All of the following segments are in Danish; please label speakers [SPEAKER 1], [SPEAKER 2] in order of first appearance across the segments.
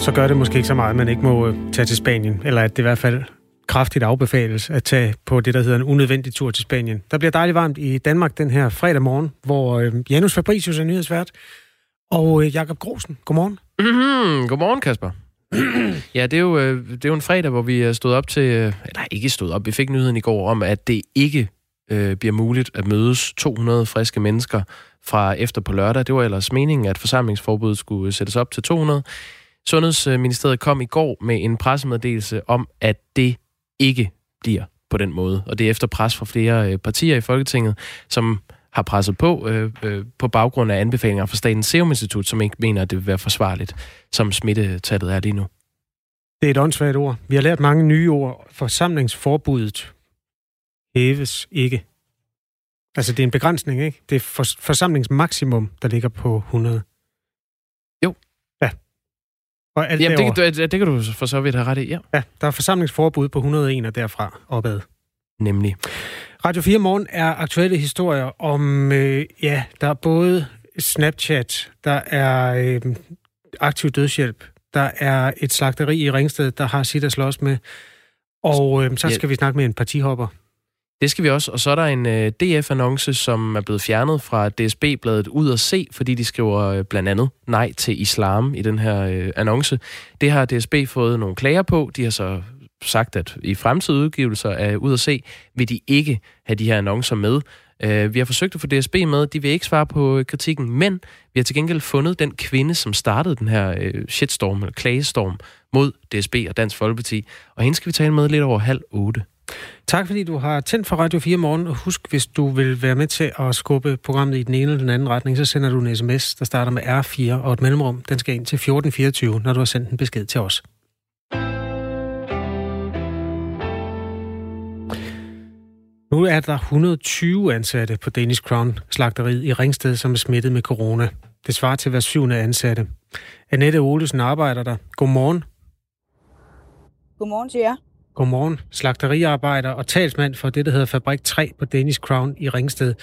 [SPEAKER 1] så gør det måske ikke så meget, at man ikke må øh, tage til Spanien, eller at det i hvert fald kraftigt afbefales at tage på det, der hedder en unødvendig tur til Spanien. Der bliver dejligt varmt i Danmark den her fredag morgen, hvor øh, Janus Fabricius er nyhedsvært, og øh, Jakob Grosen. Godmorgen.
[SPEAKER 2] Mm-hmm. Godmorgen, Kasper. ja, det er, jo, det er jo en fredag, hvor vi stod op til... Eller ikke stod op, vi fik nyheden i går om, at det ikke øh, bliver muligt at mødes 200 friske mennesker fra efter på lørdag. Det var ellers meningen, at forsamlingsforbuddet skulle sættes op til 200. Sundhedsministeriet kom i går med en pressemeddelelse om, at det ikke bliver på den måde. Og det er efter pres fra flere øh, partier i Folketinget, som har presset på øh, øh, på baggrund af anbefalinger fra Statens Serum Institut, som ikke mener, at det vil være forsvarligt, som smittetallet er lige nu.
[SPEAKER 1] Det er et åndssvagt ord. Vi har lært mange nye ord. Forsamlingsforbuddet hæves ikke. Altså, det er en begrænsning, ikke? Det er for, forsamlingsmaksimum, der ligger på 100.
[SPEAKER 2] Og alt Jamen, det, det, det kan du for så vidt have ret i, ja.
[SPEAKER 1] Ja, der er forsamlingsforbud på 101 og derfra opad.
[SPEAKER 2] Nemlig.
[SPEAKER 1] Radio 4 Morgen er aktuelle historier om, øh, ja, der er både Snapchat, der er øh, aktiv dødshjælp, der er et slagteri i Ringsted, der har sit at slås med, og øh, så skal ja. vi snakke med en partihopper.
[SPEAKER 2] Det skal vi også. Og så er der en øh, DF-annonce, som er blevet fjernet fra DSB-bladet Ud at se, fordi de skriver øh, blandt andet nej til islam i den her øh, annonce. Det har DSB fået nogle klager på. De har så sagt, at i fremtidige udgivelser af Ud at se, vil de ikke have de her annoncer med. Øh, vi har forsøgt at få DSB med, de vil ikke svare på øh, kritikken, men vi har til gengæld fundet den kvinde, som startede den her øh, shitstorm, eller klagestorm, mod DSB og Dansk Folkeparti. Og hende skal vi tale med lidt over halv otte.
[SPEAKER 1] Tak fordi du har tændt for Radio 4 morgen. Og husk, hvis du vil være med til at skubbe programmet i den ene eller den anden retning, så sender du en sms, der starter med R4 og et mellemrum. Den skal ind til 1424, når du har sendt en besked til os. Nu er der 120 ansatte på Danish Crown slagteriet i Ringsted, som er smittet med corona. Det svarer til hver syvende ansatte. Annette Olesen arbejder der. Godmorgen.
[SPEAKER 3] Godmorgen til jer.
[SPEAKER 1] Godmorgen. Slagteriarbejder og talsmand for det, der hedder Fabrik 3 på Danish Crown i Ringsted.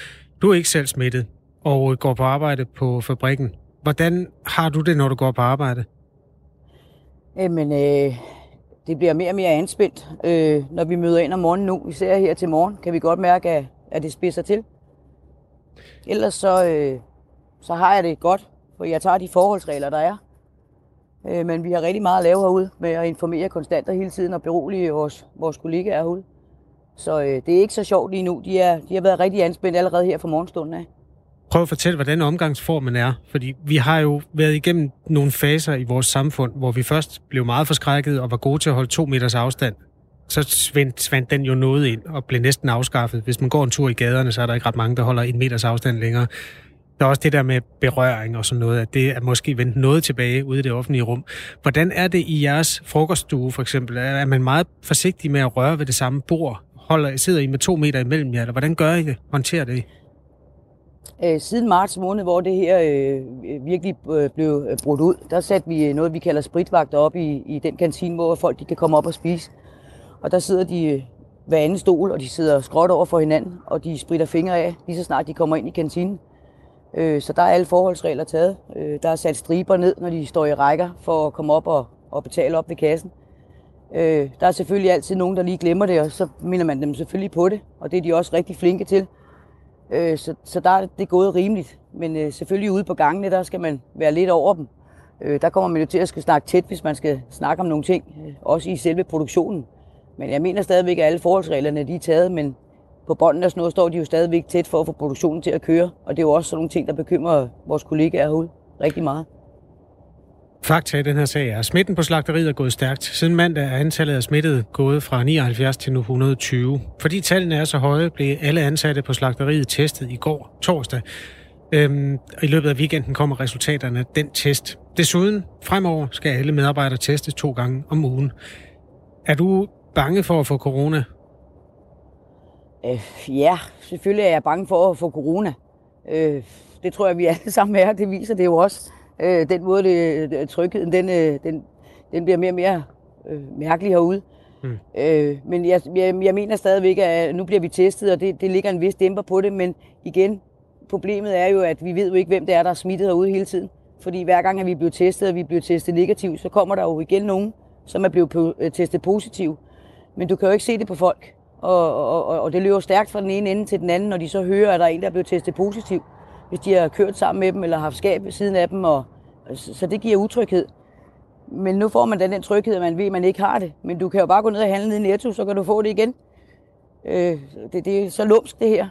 [SPEAKER 1] Du er ikke selv smittet og øh, går på arbejde på fabrikken. Hvordan har du det, når du går på arbejde?
[SPEAKER 3] Jamen, øh, det bliver mere og mere anspændt, øh, når vi møder ind om morgenen nu. Især her til morgen, kan vi godt mærke, at, at det spidser til. Ellers så, øh, så har jeg det godt, for jeg tager de forholdsregler, der er. Øh, men vi har rigtig meget at lave herude med at informere konstant og hele tiden og berolige vores, vores kollegaer herude. Så øh, det er ikke så sjovt lige nu. De, er, de har været rigtig anspændt allerede her fra morgenstunden af.
[SPEAKER 1] Prøv at fortælle, hvordan omgangsformen er. Fordi vi har jo været igennem nogle faser i vores samfund, hvor vi først blev meget forskrækket og var gode til at holde to meters afstand. Så svandt, svandt den jo noget ind og blev næsten afskaffet. Hvis man går en tur i gaderne, så er der ikke ret mange, der holder en meters afstand længere. Der er også det der med berøring og sådan noget, at det er måske vendt noget tilbage ude i det offentlige rum. Hvordan er det i jeres frokoststue for eksempel? Er man meget forsigtig med at røre ved det samme bord? Holder, sidder I med to meter imellem jer, eller hvordan gør I det? Håndterer det?
[SPEAKER 3] Øh, siden marts måned, hvor det her øh, virkelig øh, blev øh, brudt ud, der satte vi øh, noget, vi kalder spritvagter op i, i den kantine, hvor folk de kan komme op og spise. Og der sidder de hver anden stol, og de sidder skråt over for hinanden, og de spritter fingre af, lige så snart de kommer ind i kantinen. Øh, så der er alle forholdsregler taget. Øh, der er sat striber ned, når de står i rækker for at komme op og, og betale op ved kassen. Øh, der er selvfølgelig altid nogen, der lige glemmer det, og så minder man dem selvfølgelig på det, og det er de også rigtig flinke til. Øh, så, så der er det gået rimeligt. Men øh, selvfølgelig ude på gangene, der skal man være lidt over dem. Øh, der kommer man jo til at skal snakke tæt, hvis man skal snakke om nogle ting, øh, også i selve produktionen. Men jeg mener stadigvæk, at alle forholdsreglerne de er taget, men på båndene og sådan noget står de jo stadigvæk tæt for at få produktionen til at køre. Og det er jo også sådan nogle ting, der bekymrer vores kollegaer herude rigtig meget.
[SPEAKER 1] Fakta i den her sag er, at smitten på slagteriet er gået stærkt. Siden mandag er antallet af smittede gået fra 79 til nu 120. Fordi tallene er så høje, blev alle ansatte på slagteriet testet i går, torsdag. Øhm, I løbet af weekenden kommer resultaterne af den test. Desuden, fremover skal alle medarbejdere testes to gange om ugen. Er du bange for at få corona?
[SPEAKER 3] Øh, ja, selvfølgelig er jeg bange for at få corona. Øh, det tror jeg, vi alle sammen er. Det viser det jo også. Øh, den måde, det, trygheden, den, øh, den, den bliver mere og mere øh, mærkelig herude. Mm. Øh, men jeg, jeg, jeg mener stadigvæk, at nu bliver vi testet, og det, det ligger en vis dæmper på det. Men igen, problemet er jo, at vi ved jo ikke, hvem det er, der er smittet herude hele tiden. Fordi hver gang, at vi bliver testet, og vi bliver testet negativt, så kommer der jo igen nogen, som er blevet testet positiv. Men du kan jo ikke se det på folk. Og, og, og det løber stærkt fra den ene ende til den anden, når de så hører, at der er en, der er blevet testet positiv. Hvis de har kørt sammen med dem, eller haft skab ved siden af dem. Og, så det giver utryghed. Men nu får man den, den tryghed, at man ved, at man ikke har det. Men du kan jo bare gå ned og handle ned i Netto, så kan du få det igen. Øh, det, det er så lumsk, det her.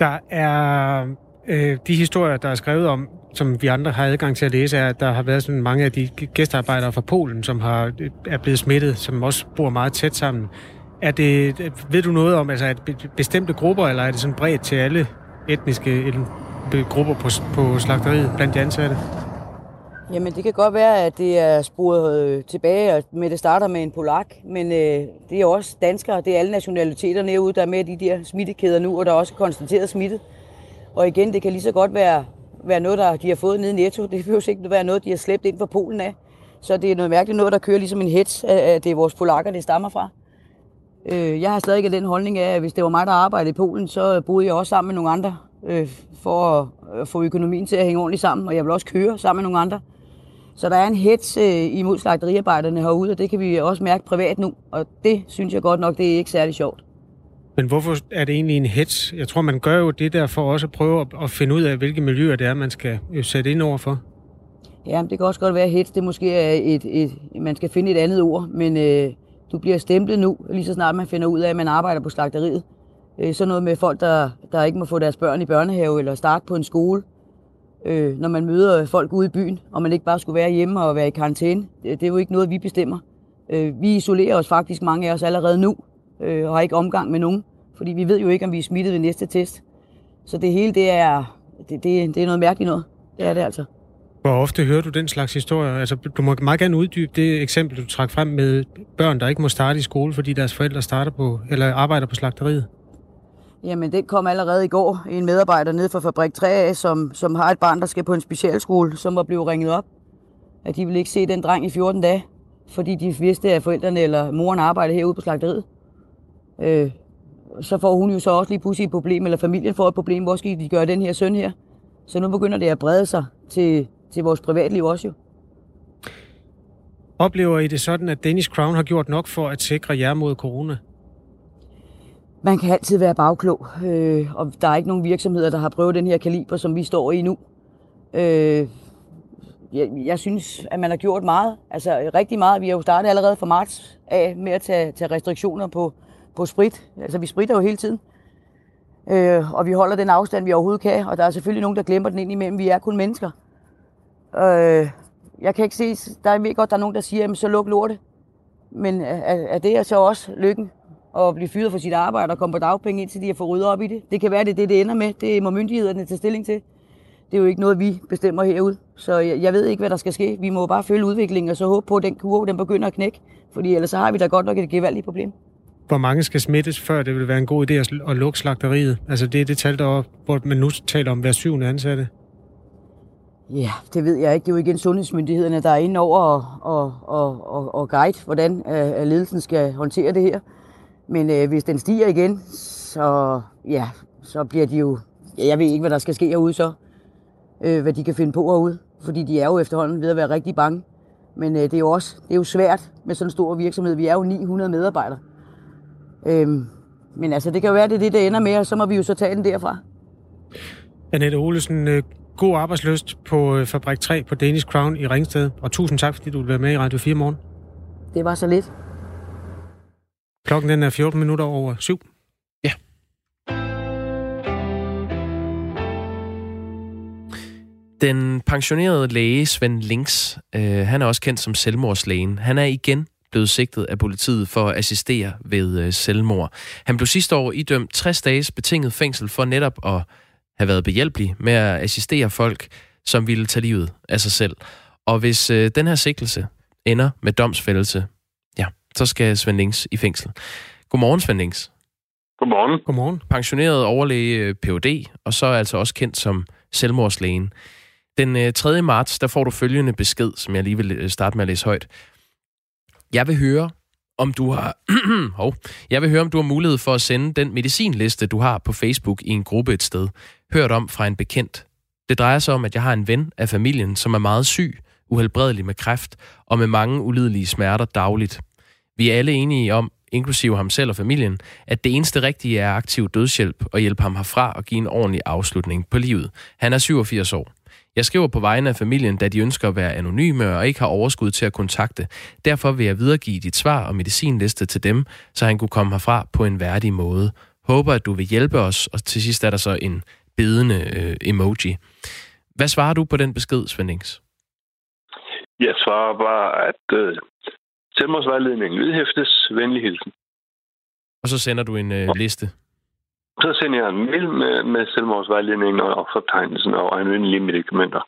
[SPEAKER 1] Der er øh, de historier, der er skrevet om, som vi andre har adgang til at læse, er, at der har været sådan mange af de gæstearbejdere fra Polen, som har, øh, er blevet smittet, som også bor meget tæt sammen. Er det, ved du noget om, altså at bestemte grupper, eller er det sådan bredt til alle etniske grupper på, på slagteriet blandt de ansatte?
[SPEAKER 3] Jamen, det kan godt være, at det er sporet øh, tilbage, og med det starter med en polak, men øh, det er også danskere, det er alle nationaliteter derude, der er med i de der smittekæder nu, og der er også konstateret smitte. Og igen, det kan lige så godt være, være noget, der de har fået nede i Netto. Det behøver ikke være noget, de har slæbt ind fra Polen af. Så det er noget mærkeligt noget, der kører ligesom en hets, at det er vores polakker, det stammer fra. Øh, jeg har stadig den holdning af, at hvis det var mig, der arbejdede i Polen, så boede jeg også sammen med nogle andre, øh, for at få økonomien til at hænge ordentligt sammen, og jeg vil også køre sammen med nogle andre. Så der er en hets øh, imod slagteriarbejderne herude, og det kan vi også mærke privat nu, og det synes jeg godt nok, det er ikke særlig sjovt.
[SPEAKER 1] Men hvorfor er det egentlig en hets? Jeg tror, man gør jo det der for også at prøve at finde ud af, hvilke miljøer det er, man skal øh, sætte ind over for.
[SPEAKER 3] Ja, det kan også godt være hets. Det måske er et, et, man skal finde et andet ord, men øh, du bliver stemplet nu, lige så snart man finder ud af, at man arbejder på slagteriet. Øh, så noget med folk, der, der ikke må få deres børn i børnehave eller starte på en skole øh, når man møder folk ude i byen, og man ikke bare skulle være hjemme og være i karantæne. Det, det er jo ikke noget, vi bestemmer. Øh, vi isolerer os faktisk, mange af os allerede nu, øh, og har ikke omgang med nogen, fordi vi ved jo ikke, om vi er smittet ved næste test. Så det hele, det er, det, det, det er noget mærkeligt noget. Det er det altså.
[SPEAKER 1] Hvor ofte hører du den slags historier? Altså, du må meget gerne uddybe det eksempel, du trak frem med børn, der ikke må starte i skole, fordi deres forældre starter på, eller arbejder på slagteriet.
[SPEAKER 3] Jamen, det kom allerede i går. En medarbejder nede fra Fabrik 3A, som, som har et barn, der skal på en specialskole, som var blevet ringet op. At de ville ikke se den dreng i 14 dage, fordi de vidste, at forældrene eller moren arbejder herude på slagteriet. Øh, så får hun jo så også lige pludselig et problem, eller familien får et problem. Hvor skal de gøre den her søn her? Så nu begynder det at brede sig til, til vores privatliv også jo.
[SPEAKER 1] Oplever I det sådan, at Danish Crown har gjort nok for at sikre jer mod corona?
[SPEAKER 3] man kan altid være bagklog, øh, og der er ikke nogen virksomheder, der har prøvet den her kaliber, som vi står i nu. Øh, jeg, jeg synes, at man har gjort meget, altså rigtig meget. Vi har jo startet allerede fra marts af med at tage, tage restriktioner på, på sprit. Altså vi spritter jo hele tiden. Øh, og vi holder den afstand, vi overhovedet kan, og der er selvfølgelig nogen, der glemmer den ind imellem. Vi er kun mennesker. Øh, jeg kan ikke se, der er godt, der er nogen, der siger, jamen så luk lortet. Men øh, er, er det så også lykken? at blive fyret for sit arbejde og komme på dagpenge, indtil de har fået ryddet op i det. Det kan være, det er det, det ender med. Det må myndighederne tage stilling til. Det er jo ikke noget, vi bestemmer herude. Så jeg, jeg ved ikke, hvad der skal ske. Vi må bare følge udviklingen og så håbe på, at den kurve den begynder at knække. Fordi ellers så har vi da godt nok et gevaldigt problem.
[SPEAKER 1] Hvor mange skal smittes, før det vil være en god idé at, at lukke slagteriet? Altså det er det tal, der, hvor man nu taler om hver syvende ansatte.
[SPEAKER 3] Ja, det ved jeg ikke. Det er jo igen sundhedsmyndighederne, der er inde over og, og, og, og, og guide, hvordan øh, ledelsen skal håndtere det her. Men øh, hvis den stiger igen, så, ja, så bliver de jo... Ja, jeg ved ikke, hvad der skal ske herude så. Øh, hvad de kan finde på herude. Fordi de er jo efterhånden ved at være rigtig bange. Men øh, det er jo også det er jo svært med sådan en stor virksomhed. Vi er jo 900 medarbejdere. Øhm, men altså, det kan jo være, det er det, der ender med, og så må vi jo så tage den derfra.
[SPEAKER 1] Annette Olesen, øh, god arbejdsløst på øh, Fabrik 3 på Danish Crown i Ringsted. Og tusind tak, fordi du vil være med i Radio 4 morgen.
[SPEAKER 3] Det var så lidt.
[SPEAKER 1] Klokken den er 14 minutter over syv.
[SPEAKER 2] Ja. Den pensionerede læge Svend Links, øh, han er også kendt som selvmordslægen. Han er igen blevet sigtet af politiet for at assistere ved øh, selvmord. Han blev sidste år idømt 60 dages betinget fængsel for netop at have været behjælpelig med at assistere folk, som ville tage livet af sig selv. Og hvis øh, den her sigtelse ender med domsfældelse, så skal Svend Lings i fængsel. Godmorgen, Svend Lings.
[SPEAKER 4] Godmorgen.
[SPEAKER 1] Godmorgen.
[SPEAKER 2] Pensioneret overlæge øh, Ph.D., og så altså også kendt som selvmordslægen. Den 3. Øh, marts, der får du følgende besked, som jeg lige vil øh, starte med at læse højt. Jeg vil høre, om du har hov, jeg vil høre, om du har mulighed for at sende den medicinliste, du har på Facebook i en gruppe et sted, hørt om fra en bekendt. Det drejer sig om, at jeg har en ven af familien, som er meget syg, uhelbredelig med kræft og med mange ulidelige smerter dagligt. Vi er alle enige om, inklusive ham selv og familien, at det eneste rigtige er aktiv dødshjælp og hjælpe ham herfra og give en ordentlig afslutning på livet. Han er 87 år. Jeg skriver på vegne af familien, da de ønsker at være anonyme og ikke har overskud til at kontakte. Derfor vil jeg videregive dit svar og medicinliste til dem, så han kunne komme herfra på en værdig måde. Håber, at du vil hjælpe os, og til sidst er der så en bedende øh, emoji. Hvad svarer du på den besked, Svendings?
[SPEAKER 4] Jeg svarer bare, at øh, selvmordsvejledningen udhæftes. Venlig hilsen.
[SPEAKER 2] Og så sender du en øh, liste?
[SPEAKER 4] Så sender jeg en mail med, med selvmordsvejledningen og fortegnelsen og anvendelige medicamenter.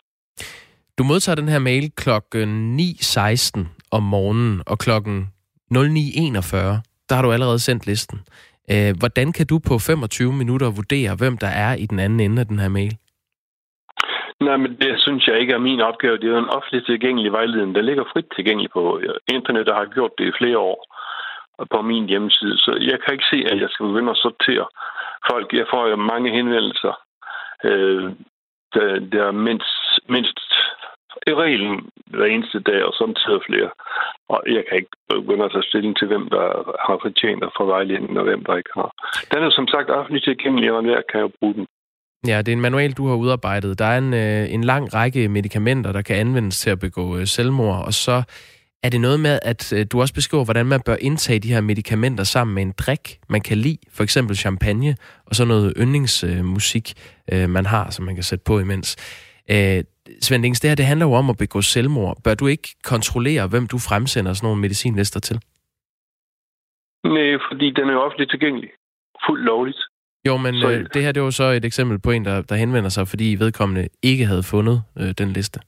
[SPEAKER 2] Du modtager den her mail klokken 9.16 om morgenen, og klokken 09.41, der har du allerede sendt listen. Øh, hvordan kan du på 25 minutter vurdere, hvem der er i den anden ende af den her mail?
[SPEAKER 4] Nej, men det synes jeg ikke er min opgave. Det er jo en offentlig tilgængelig vejledning, der ligger frit tilgængelig på øh, internet, og har gjort det i flere år på min hjemmeside. Så jeg kan ikke se, at jeg skal begynde at sortere folk. Jeg får jo mange henvendelser. Øh, der, der er mindst, mindst i reglen hver eneste dag, og samtidig flere. Og jeg kan ikke begynde at tage stilling til, hvem der har fortjent at få vejledningen, og hvem der ikke har. Den er som sagt offentligt tilgængelig, og enhver kan jo bruge den.
[SPEAKER 2] Ja, det er en manual, du har udarbejdet. Der er en, øh, en lang række medicamenter, der kan anvendes til at begå øh, selvmord, og så er det noget med, at øh, du også beskriver, hvordan man bør indtage de her medicamenter sammen med en drik, man kan lide, for eksempel champagne, og så noget yndlingsmusik, øh, man har, som man kan sætte på imens. Øh, Svend Ings, det her det handler jo om at begå selvmord. Bør du ikke kontrollere, hvem du fremsender sådan nogle medicinlister til?
[SPEAKER 4] Nej, fordi den er offentligt tilgængelig. Fuldt lovligt.
[SPEAKER 2] Jo, men så, øh, det her det er jo så et eksempel på en, der, der henvender sig, fordi vedkommende ikke havde fundet øh, den liste.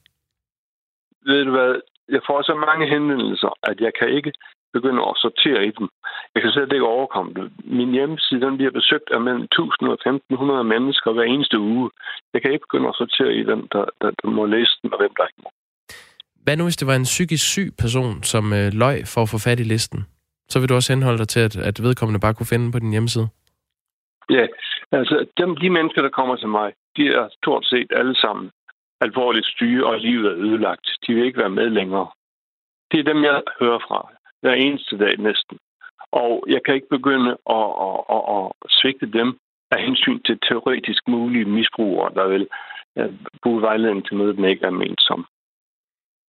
[SPEAKER 4] Ved du hvad? Jeg får så mange henvendelser, at jeg kan ikke begynde at sortere i dem. Jeg kan slet ikke overkomme det. Min hjemmeside den bliver besøgt af mellem 1000 og 1500 mennesker hver eneste uge. Jeg kan ikke begynde at sortere i dem, der, der, der må læse den, og hvem der ikke må.
[SPEAKER 2] Hvad nu, hvis det var en psykisk syg person, som øh, løg for at få fat i listen? Så vil du også henholde dig til, at, at vedkommende bare kunne finde på din hjemmeside?
[SPEAKER 4] Ja, altså dem, de mennesker, der kommer til mig, de er stort set alle sammen alvorligt syge, og livet er ødelagt. De vil ikke være med længere. Det er dem, jeg hører fra hver eneste dag næsten. Og jeg kan ikke begynde at, at, at, at svigte dem af hensyn til teoretisk mulige misbrugere, der vil øh, bruge vejledningen til noget, den ikke er ment som.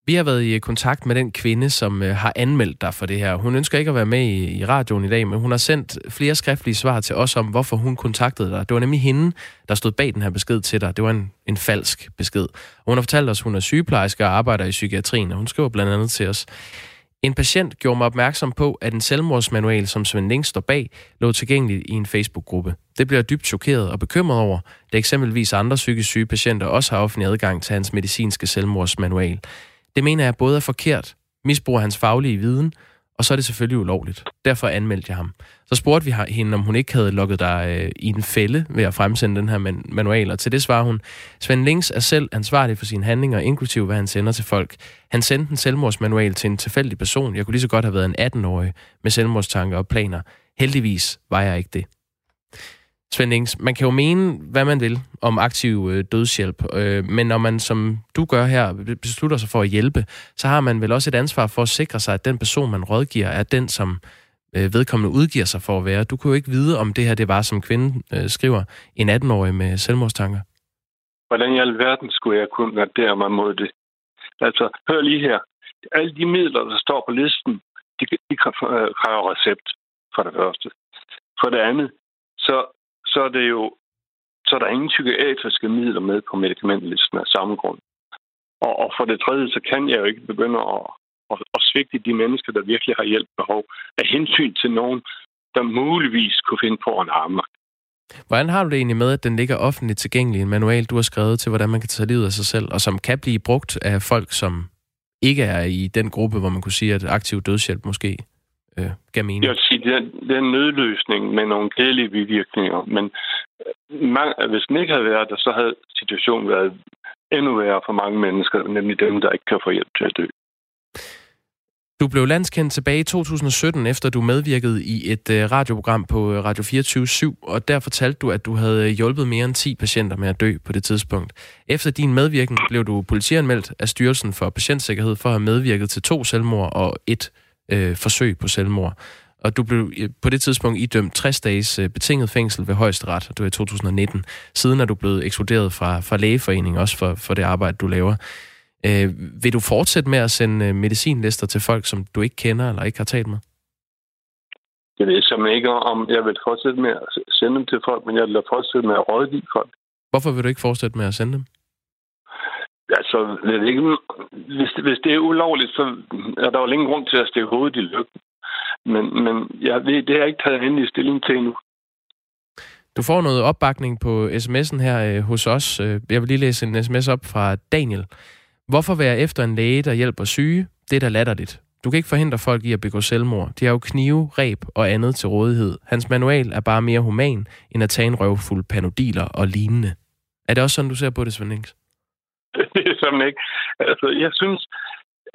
[SPEAKER 2] Vi har været i kontakt med den kvinde, som øh, har anmeldt dig for det her. Hun ønsker ikke at være med i, i radioen i dag, men hun har sendt flere skriftlige svar til os om, hvorfor hun kontaktede dig. Det var nemlig hende, der stod bag den her besked til dig. Det var en, en falsk besked. Og hun har fortalt os, at hun er sygeplejerske og arbejder i psykiatrien, og hun skriver blandt andet til os. En patient gjorde mig opmærksom på, at en selvmordsmanual, som Svend Ling står bag, lå tilgængelig i en Facebook-gruppe. Det bliver dybt chokeret og bekymret over, da eksempelvis andre psykisk syge patienter også har offentlig adgang til hans medicinske selvmordsmanual. Det mener jeg både er forkert, misbruger hans faglige viden, og så er det selvfølgelig ulovligt. Derfor anmeldte jeg ham. Så spurgte vi hende, om hun ikke havde lukket dig øh, i en fælde ved at fremsende den her man- manual, og til det svarer hun, Svend Links er selv ansvarlig for sine handlinger, inklusive hvad han sender til folk. Han sendte en selvmordsmanual til en tilfældig person. Jeg kunne lige så godt have været en 18-årig med selvmordstanker og planer. Heldigvis var jeg ikke det. Svend Ings, man kan jo mene, hvad man vil om aktiv øh, dødshjælp, øh, men når man, som du gør her, beslutter sig for at hjælpe, så har man vel også et ansvar for at sikre sig, at den person, man rådgiver, er den, som øh, vedkommende udgiver sig for at være. Du kunne jo ikke vide, om det her det var, som kvinden øh, skriver, en 18-årig med selvmordstanker.
[SPEAKER 4] Hvordan i alverden skulle jeg kunne være mig mod det? Altså, hør lige her. Alle de midler, der står på listen, de, de øh, kræver recept, for det første. For det andet, så så er det jo så er der ingen psykiatriske midler med på medicamentlisten af samme grund. Og, og for det tredje, så kan jeg jo ikke begynde at, at, at svigte de mennesker, der virkelig har hjælp behov, af hensyn til nogen, der muligvis kunne finde på en arme.
[SPEAKER 2] Hvordan har du det egentlig med, at den ligger offentligt tilgængelig, en manual, du har skrevet til, hvordan man kan tage livet af sig selv, og som kan blive brugt af folk, som ikke er i den gruppe, hvor man kunne sige, at aktiv dødshjælp måske øh, gav mening?
[SPEAKER 4] Jeg vil sige, det er, det er en nødløsning med nogle kedelige bivirkninger, men øh, mange, hvis den ikke havde været der, så havde situationen været endnu værre for mange mennesker, nemlig dem, der ikke kan få hjælp til at dø.
[SPEAKER 2] Du blev landskendt tilbage i 2017, efter du medvirkede i et øh, radioprogram på øh, Radio 24 og der fortalte du, at du havde øh, hjulpet mere end 10 patienter med at dø på det tidspunkt. Efter din medvirken blev du politianmeldt af Styrelsen for Patientsikkerhed for at have medvirket til to selvmord og et øh, forsøg på selvmord. Og du blev på det tidspunkt idømt 60 dages betinget fængsel ved højesteret, og det var i 2019. Siden er du blevet ekskluderet fra, fra lægeforeningen, også for, for det arbejde, du laver. Øh, vil du fortsætte med at sende øh, medicinlister til folk, som du ikke kender eller ikke har talt med?
[SPEAKER 4] Jeg ved simpelthen ikke, om jeg vil fortsætte med at sende dem til folk, men jeg vil fortsætte med at rådgive folk.
[SPEAKER 2] Hvorfor vil du ikke fortsætte med at sende dem?
[SPEAKER 4] Altså, det ikke, hvis, hvis det er ulovligt, så er der jo ingen grund til at stikke hovedet i lykken. Men, men jeg ved, det har jeg ikke taget endelig stilling til endnu.
[SPEAKER 2] Du får noget opbakning på sms'en her øh, hos os. Øh, jeg vil lige læse en sms op fra Daniel. Hvorfor være efter en læge, der hjælper syge? Det er da latterligt. Du kan ikke forhindre folk i at begå selvmord. De har jo knive, reb og andet til rådighed. Hans manual er bare mere human, end at tage en røvfuld panodiler og lignende. Er det også sådan, du ser på det, Svend Links?
[SPEAKER 4] Det er sådan ikke. Altså, jeg synes,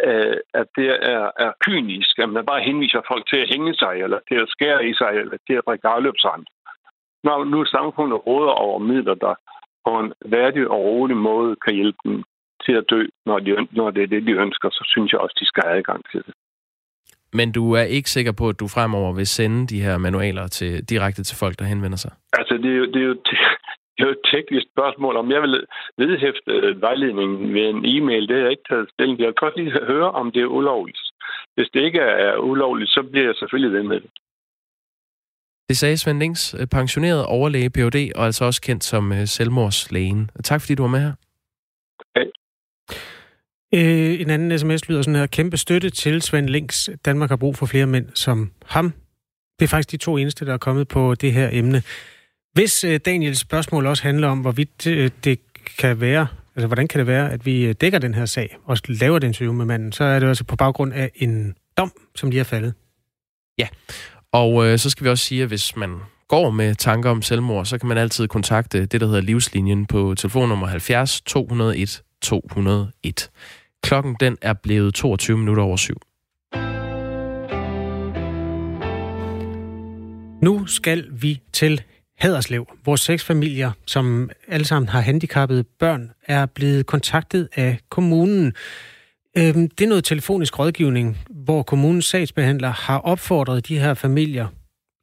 [SPEAKER 4] øh, at det er, er kynisk, at man bare henviser folk til at hænge sig, eller til at skære i sig, eller til at drikke afløbsand. Når nu samfundet råder over midler, der på en værdig og rolig måde kan hjælpe dem til at dø, når, de, når det er det, de ønsker, så synes jeg også, de skal have adgang til det.
[SPEAKER 2] Men du er ikke sikker på, at du fremover vil sende de her manualer til, direkte til folk, der henvender sig?
[SPEAKER 4] Altså, det er jo, det er jo, det er jo et teknisk spørgsmål. Om jeg vil vedhæfte øh, vejledningen ved en e-mail, det har jeg ikke taget stilling til. Jeg kan godt lige høre, om det er ulovligt. Hvis det ikke er ulovligt, så bliver jeg selvfølgelig ved med det.
[SPEAKER 2] Det sagde Svend Links, øh, pensioneret overlæge Ph.D., og altså også kendt som øh, selvmordslægen. Tak fordi du var med her.
[SPEAKER 1] Øh, en anden sms lyder sådan her. Kæmpe støtte til Svend Links. Danmark har brug for flere mænd som ham. Det er faktisk de to eneste, der er kommet på det her emne. Hvis øh, Daniels spørgsmål også handler om, hvorvidt øh, det kan være, altså hvordan kan det være, at vi øh, dækker den her sag og laver den interview med manden, så er det altså på baggrund af en dom, som lige er faldet.
[SPEAKER 2] Ja, og øh, så skal vi også sige, at hvis man går med tanker om selvmord, så kan man altid kontakte det, der hedder Livslinjen på telefonnummer 70 201 201. Klokken den er blevet 22 minutter over syv.
[SPEAKER 1] Nu skal vi til Haderslev. Vores seks familier, som alle sammen har handicappede børn, er blevet kontaktet af kommunen. Øhm, det er noget telefonisk rådgivning, hvor kommunens sagsbehandler har opfordret de her familier,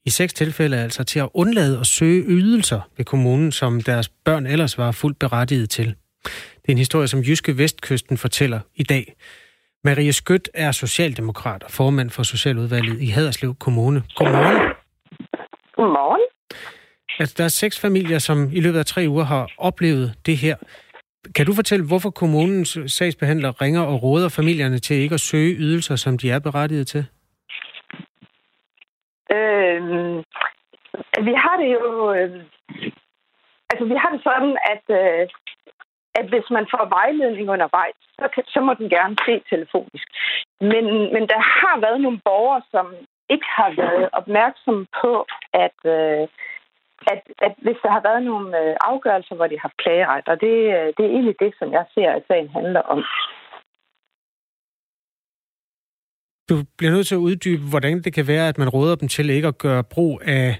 [SPEAKER 1] i seks tilfælde altså, til at undlade at søge ydelser ved kommunen, som deres børn ellers var fuldt berettiget til. Det er en historie, som Jyske Vestkysten fortæller i dag. Marie Skødt er socialdemokrat og formand for Socialudvalget i Haderslev Kommune. Godmorgen.
[SPEAKER 5] Godmorgen.
[SPEAKER 1] Altså, der er seks familier, som i løbet af tre uger har oplevet det her. Kan du fortælle, hvorfor kommunens sagsbehandler ringer og råder familierne til ikke at søge ydelser, som de er berettiget til?
[SPEAKER 5] Øh, vi har det jo... Øh, altså, vi har det sådan, at øh, at hvis man får vejledning undervejs, så, kan, så må den gerne se telefonisk. Men, men der har været nogle borgere, som ikke har været opmærksomme på, at, øh, at, at hvis der har været nogle øh, afgørelser, hvor de har haft klageret, og det, øh, det er egentlig det, som jeg ser, at sagen handler om.
[SPEAKER 1] Du bliver nødt til at uddybe, hvordan det kan være, at man råder dem til ikke at gøre brug af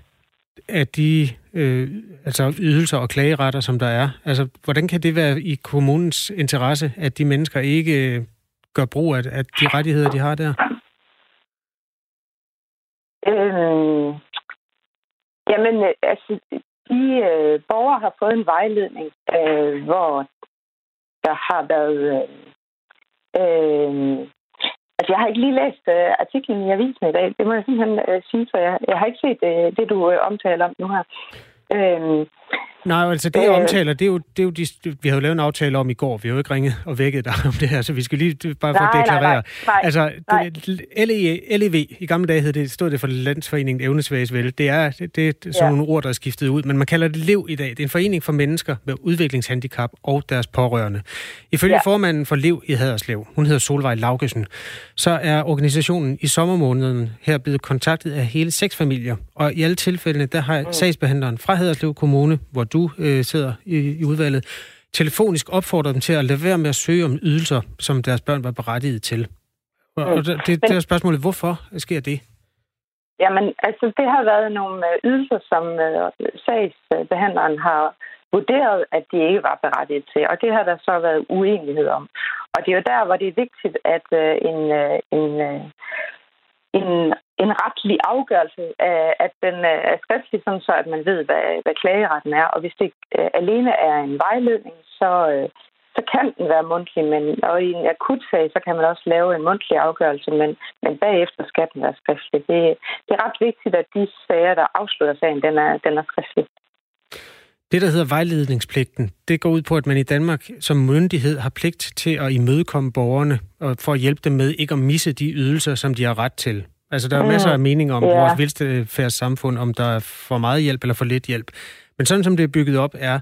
[SPEAKER 1] af de øh, altså ydelser og klageretter, som der er? Altså, hvordan kan det være i kommunens interesse, at de mennesker ikke øh, gør brug af, af de rettigheder, de har der?
[SPEAKER 5] Øhm, jamen, øh, altså, de øh, borgere har fået en vejledning, øh, hvor der har været øh, øh Altså, jeg har ikke lige læst øh, artiklen i avisen i dag. Det må jeg simpelthen øh, sige, så jeg, jeg har ikke set øh, det, du øh, omtaler om nu her. Uh,
[SPEAKER 1] Nej, altså det, jeg øh. omtaler, det er jo, det er jo de, vi havde jo lavet en aftale om i går. Vi har jo ikke ringet og vækket dig om det her, så vi skal lige bare for at deklarere. Nej, nej, altså, nej. Det, LEV, i gamle dage hed det, stod det for Landsforeningen Evnesvægsvel. Det er, det, det er sådan ja. nogle ord, der er skiftet ud, men man kalder det LEV i dag. Det er en forening for mennesker med udviklingshandicap og deres pårørende. Ifølge ja. formanden for LEV i Haderslev, hun hedder Solvej Laugesen, så er organisationen i sommermåneden her blevet kontaktet af hele seks familier, og i alle tilfældene, der har mm. sagsbehandleren fra Haderslev Kommune, hvor du du øh, sidder i, i udvalget, telefonisk opfordrer dem til at lade være med at søge om ydelser, som deres børn var berettiget til. Og, og det, det er spørgsmålet, hvorfor sker det?
[SPEAKER 5] Jamen, altså, det har været nogle øh, ydelser, som øh, sagsbehandleren har vurderet, at de ikke var berettiget til. Og det har der så været uenighed om. Og det er jo der, hvor det er vigtigt, at øh, en, en, en, en retlig afgørelse, at den øh, er skriftlig, sådan så at man ved, hvad, hvad klageretten er. Og hvis det øh, alene er en vejledning, så, øh, så kan den være mundtlig, men og i en akut sag, så kan man også lave en mundtlig afgørelse, men, men bagefter skal den være skriftlig. Det, det er ret vigtigt, at de sager, der afslutter sagen, den er, den er skriftlig.
[SPEAKER 1] Det, der hedder vejledningspligten, det går ud på, at man i Danmark som myndighed har pligt til at imødekomme borgerne og for at hjælpe dem med ikke at misse de ydelser, som de har ret til. Altså, der er masser af mening om ja. vores velfærdssamfund, om der er for meget hjælp eller for lidt hjælp. Men sådan som det er bygget op, er,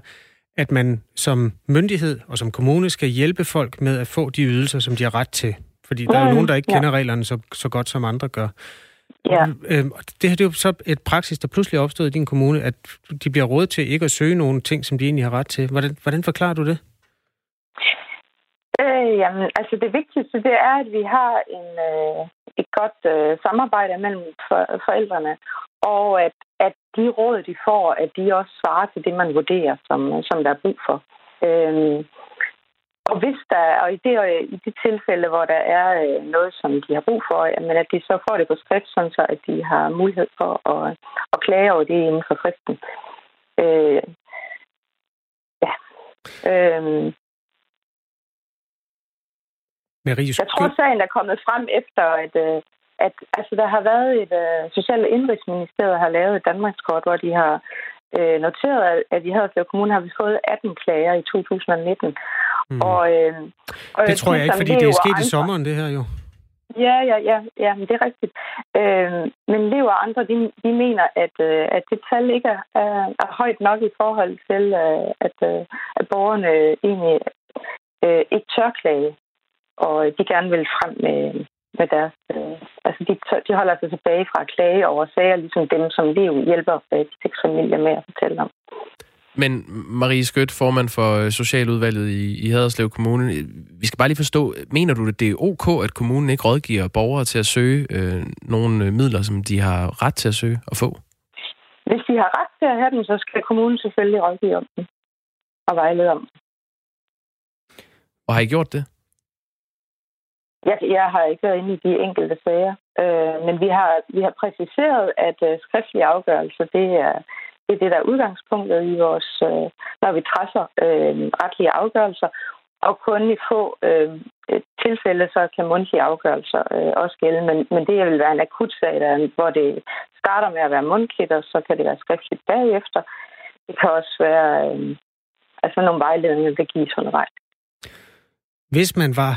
[SPEAKER 1] at man som myndighed og som kommune skal hjælpe folk med at få de ydelser, som de har ret til. Fordi der er jo mm, nogen, der ikke kender ja. reglerne så, så godt, som andre gør. Ja. Øhm, det her det er jo så et praksis, der pludselig er opstået i din kommune, at de bliver råd til ikke at søge nogle ting, som de egentlig har ret til. Hvordan, hvordan forklarer du det?
[SPEAKER 5] Øh, jamen, altså det vigtigste, det er, at vi har en, øh, et godt øh, samarbejde mellem for, forældrene, og at, at de råd, de får, at de også svarer til det, man vurderer, som, som der er brug for. Øh, og hvis der, og i det, i de tilfælde, hvor der er øh, noget, som de har brug for, jamen, at de så får det på skrift, sådan så at de har mulighed for at, at klage over det inden for fristen. Øh, ja. Øhm, Øhm, jeg tror, sagen er kommet frem efter, at, øh, at altså, der har været et uh, Social- og Indrigsministeriet har lavet et Danmarkskort, hvor de har uh, noteret, at i Haderslev Kommune har vi fået 18 klager i 2019.
[SPEAKER 1] Mm. Og, uh, og det tror jeg ikke, fordi det er sket andre. i sommeren, det her jo.
[SPEAKER 5] Ja, ja, ja, ja, men det er rigtigt. Øh, men Lev og andre, de, de mener, at, øh, at det tal ikke er, er, er højt nok i forhold til, øh, at, øh, at borgerne egentlig øh, ikke tør klage, og de gerne vil frem med, med deres... Øh, altså, de, de holder sig tilbage fra at klage over sager, ligesom dem, som Liv hjælper øh, de seks familier med at fortælle om.
[SPEAKER 2] Men Marie Skødt, formand for øh, Socialudvalget i, i Haderslev Kommune, vi skal bare lige forstå, mener du, at det er ok, at kommunen ikke rådgiver borgere til at søge øh, nogle øh, midler, som de har ret til at søge og få?
[SPEAKER 5] Hvis de har ret til at have dem, så skal kommunen selvfølgelig rådgive om dem og vejlede om
[SPEAKER 2] Og har I gjort det?
[SPEAKER 5] Jeg, jeg har ikke været inde i de enkelte sager, øh, men vi har, vi har præciseret, at øh, skriftlige afgørelser, det er, det er det, der er udgangspunktet i vores, øh, når vi træffer øh, retlige afgørelser. Og kun i få øh, tilfælde, så kan mundtlige afgørelser øh, også gælde. Men, men det vil være en akut sag, der, hvor det starter med at være mundtligt, og så kan det være skriftligt bagefter. Det kan også være øh, altså nogle vejledninger, der gives undervejs.
[SPEAKER 1] Hvis man var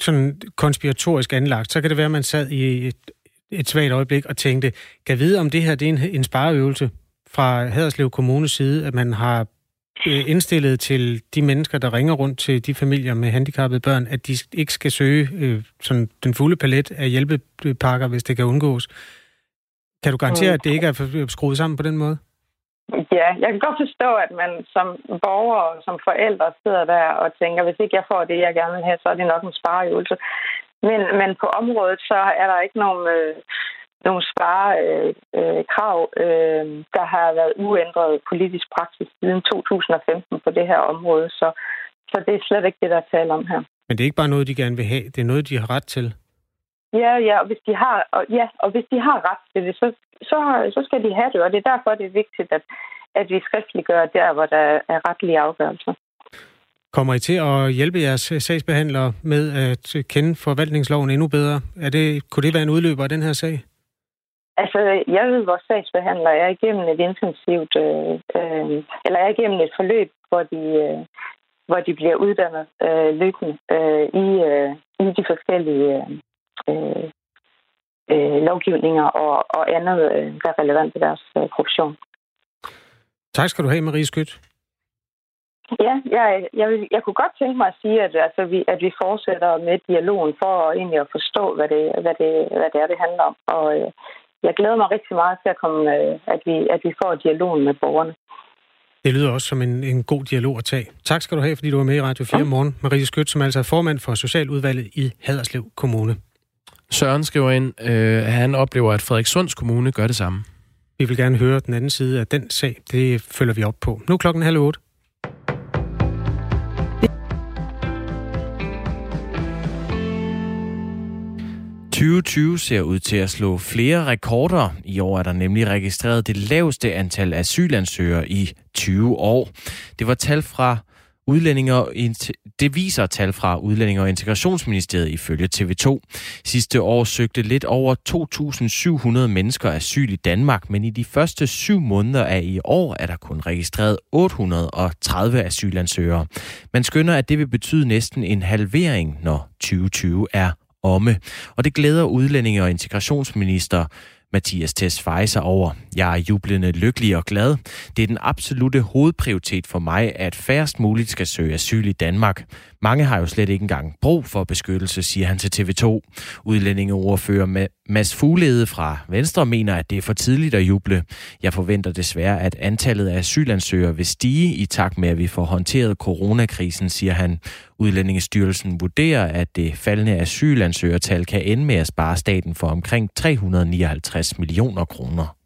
[SPEAKER 1] sådan konspiratorisk anlagt, så kan det være, at man sad i et, et svagt øjeblik og tænkte, kan vide, om det her det er en, en spareøvelse fra Haderslev Kommunes side, at man har øh, indstillet til de mennesker, der ringer rundt til de familier med handicappede børn, at de ikke skal søge øh, sådan den fulde palet af hjælpepakker, hvis det kan undgås. Kan du garantere, mm. at det ikke er skruet sammen på den måde?
[SPEAKER 5] Ja, jeg kan godt forstå, at man som borger og som forældre sidder der og tænker, hvis ikke jeg får det, jeg gerne vil have, så er det nok en spareøvelse. Men, men på området, så er der ikke nogen, øh, nogen sparekrav. Øh, øh, øh, der har været uændret politisk praksis siden 2015 på det her område, så, så det er slet ikke det, der er tale om her.
[SPEAKER 1] Men det er ikke bare noget, de gerne vil have, det er noget, de har ret til?
[SPEAKER 5] Ja, ja, og hvis de har, og, ja, og hvis de har ret til det, så, så, så skal de have det, og det er derfor, det er vigtigt, at, at vi skriftliggør der, hvor der er retlige afgørelser.
[SPEAKER 1] Kommer I til at hjælpe jeres sagsbehandlere med at kende forvaltningsloven endnu bedre? Er det, kunne det være en udløber af den her sag?
[SPEAKER 5] Altså, jeg ved, vores sagsbehandlere er igennem et intensivt, øh, øh, eller er igennem et forløb, hvor de, øh, hvor de bliver uddannet øh, løbende øh, i, øh, i de forskellige øh, øh, lovgivninger og, og andet, øh, der er relevant i deres øh, profession.
[SPEAKER 1] Tak skal du have, Marie Skyt.
[SPEAKER 5] Ja, jeg, jeg, vil, jeg kunne godt tænke mig at sige, at, altså, vi, at vi fortsætter med dialogen for at, egentlig at forstå, hvad det, hvad, det, hvad det er, det handler om. Og øh, jeg glæder mig rigtig meget til, at, komme, øh, at, vi, at vi får dialogen med borgerne.
[SPEAKER 1] Det lyder også som en, en god dialog at tage. Tak skal du have, fordi du var med i Radio 4 ja. morgen. Marie Skyt, som altså er formand for Socialudvalget i Haderslev Kommune.
[SPEAKER 2] Søren skriver ind, øh, at han oplever, at Frederikssunds Kommune gør det samme.
[SPEAKER 1] Vi vil gerne høre den anden side af den sag. Det følger vi op på. Nu er klokken halv otte.
[SPEAKER 6] 2020 ser ud til at slå flere rekorder. I år er der nemlig registreret det laveste antal asylansøgere i 20 år. Det var tal fra Udlændinge og det viser tal fra Udlændinge og Integrationsministeriet ifølge TV2. Sidste år søgte lidt over 2.700 mennesker asyl i Danmark, men i de første syv måneder af i år er der kun registreret 830 asylansøgere. Man skønner, at det vil betyde næsten en halvering, når 2020 er omme. Og det glæder udlændinge- og integrationsminister Mathias Tesfaye over. Jeg er jublende lykkelig og glad. Det er den absolute hovedprioritet for mig, at færrest muligt skal søge asyl i Danmark. Mange har jo slet ikke engang brug for beskyttelse, siger han til TV2. Udlændingeordfører med Mads Fuglede fra Venstre mener, at det er for tidligt at juble. Jeg forventer desværre, at antallet af asylansøgere vil stige i takt med, at vi får håndteret coronakrisen, siger han. Udlændingestyrelsen vurderer, at det faldende asylansøgertal kan ende med at spare staten for omkring 359 millioner kroner.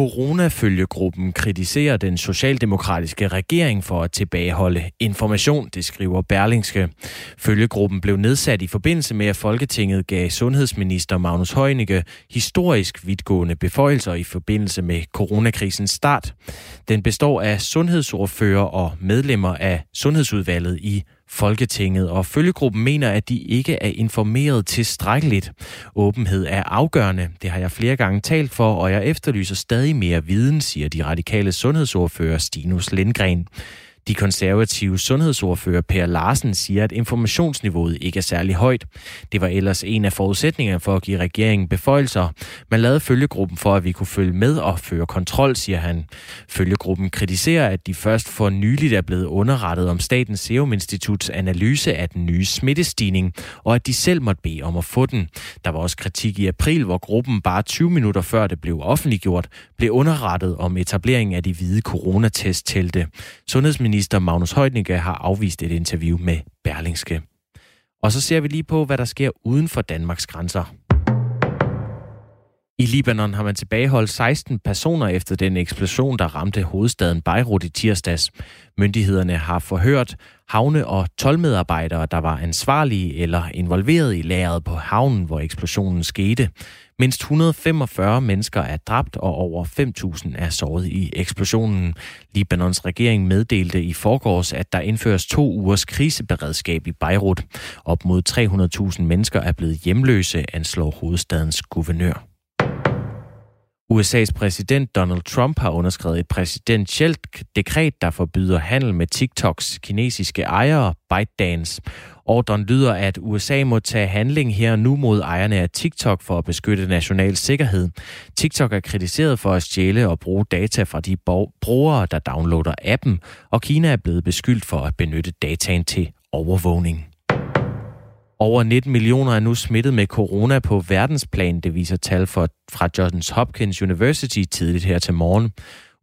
[SPEAKER 6] Coronafølgegruppen kritiserer den socialdemokratiske regering for at tilbageholde information, det skriver Berlingske. Følgegruppen blev nedsat i forbindelse med, at Folketinget gav sundhedsminister Magnus Heunicke historisk vidtgående beføjelser i forbindelse med coronakrisens start. Den består af sundhedsordfører og medlemmer af Sundhedsudvalget i Folketinget, og følgegruppen mener, at de ikke er informeret tilstrækkeligt. Åbenhed er afgørende. Det har jeg flere gange talt for, og jeg efterlyser stadig mere viden, siger de radikale sundhedsordfører Stinus Lindgren. De konservative sundhedsordfører Per Larsen siger, at informationsniveauet ikke er særlig højt. Det var ellers en af forudsætningerne for at give regeringen beføjelser. Man lavede følgegruppen for, at vi kunne følge med og føre kontrol, siger han. Følgegruppen kritiserer, at de først for nyligt er blevet underrettet om Statens Serum Instituts analyse af den nye smittestigning, og at de selv måtte bede om at få den. Der var også kritik i april, hvor gruppen bare 20 minutter før det blev offentliggjort, blev underrettet om etableringen af de hvide coronatesttelte. Sundhedsminister Minister Magnus Heunicke har afvist et interview med Berlingske. Og så ser vi lige på, hvad der sker uden for Danmarks grænser. I Libanon har man tilbageholdt 16 personer efter den eksplosion, der ramte hovedstaden Beirut i tirsdags. Myndighederne har forhørt havne- og tolvmedarbejdere, der var ansvarlige eller involveret i lageret på havnen, hvor eksplosionen skete. Mindst 145 mennesker er dræbt, og over 5.000 er såret i eksplosionen. Libanons regering meddelte i forgårs, at der indføres to ugers kriseberedskab i Beirut. Op mod 300.000 mennesker er blevet hjemløse, anslår hovedstadens guvernør. USA's præsident Donald Trump har underskrevet et præsidentielt dekret, der forbyder handel med TikToks kinesiske ejere, ByteDance. Ordren lyder, at USA må tage handling her nu mod ejerne af TikTok for at beskytte national sikkerhed. TikTok er kritiseret for at stjæle og bruge data fra de brugere, der downloader appen, og Kina er blevet beskyldt for at benytte dataen til overvågning. Over 19 millioner er nu smittet med corona på verdensplan, det viser tal for, fra Johns Hopkins University tidligt her til morgen.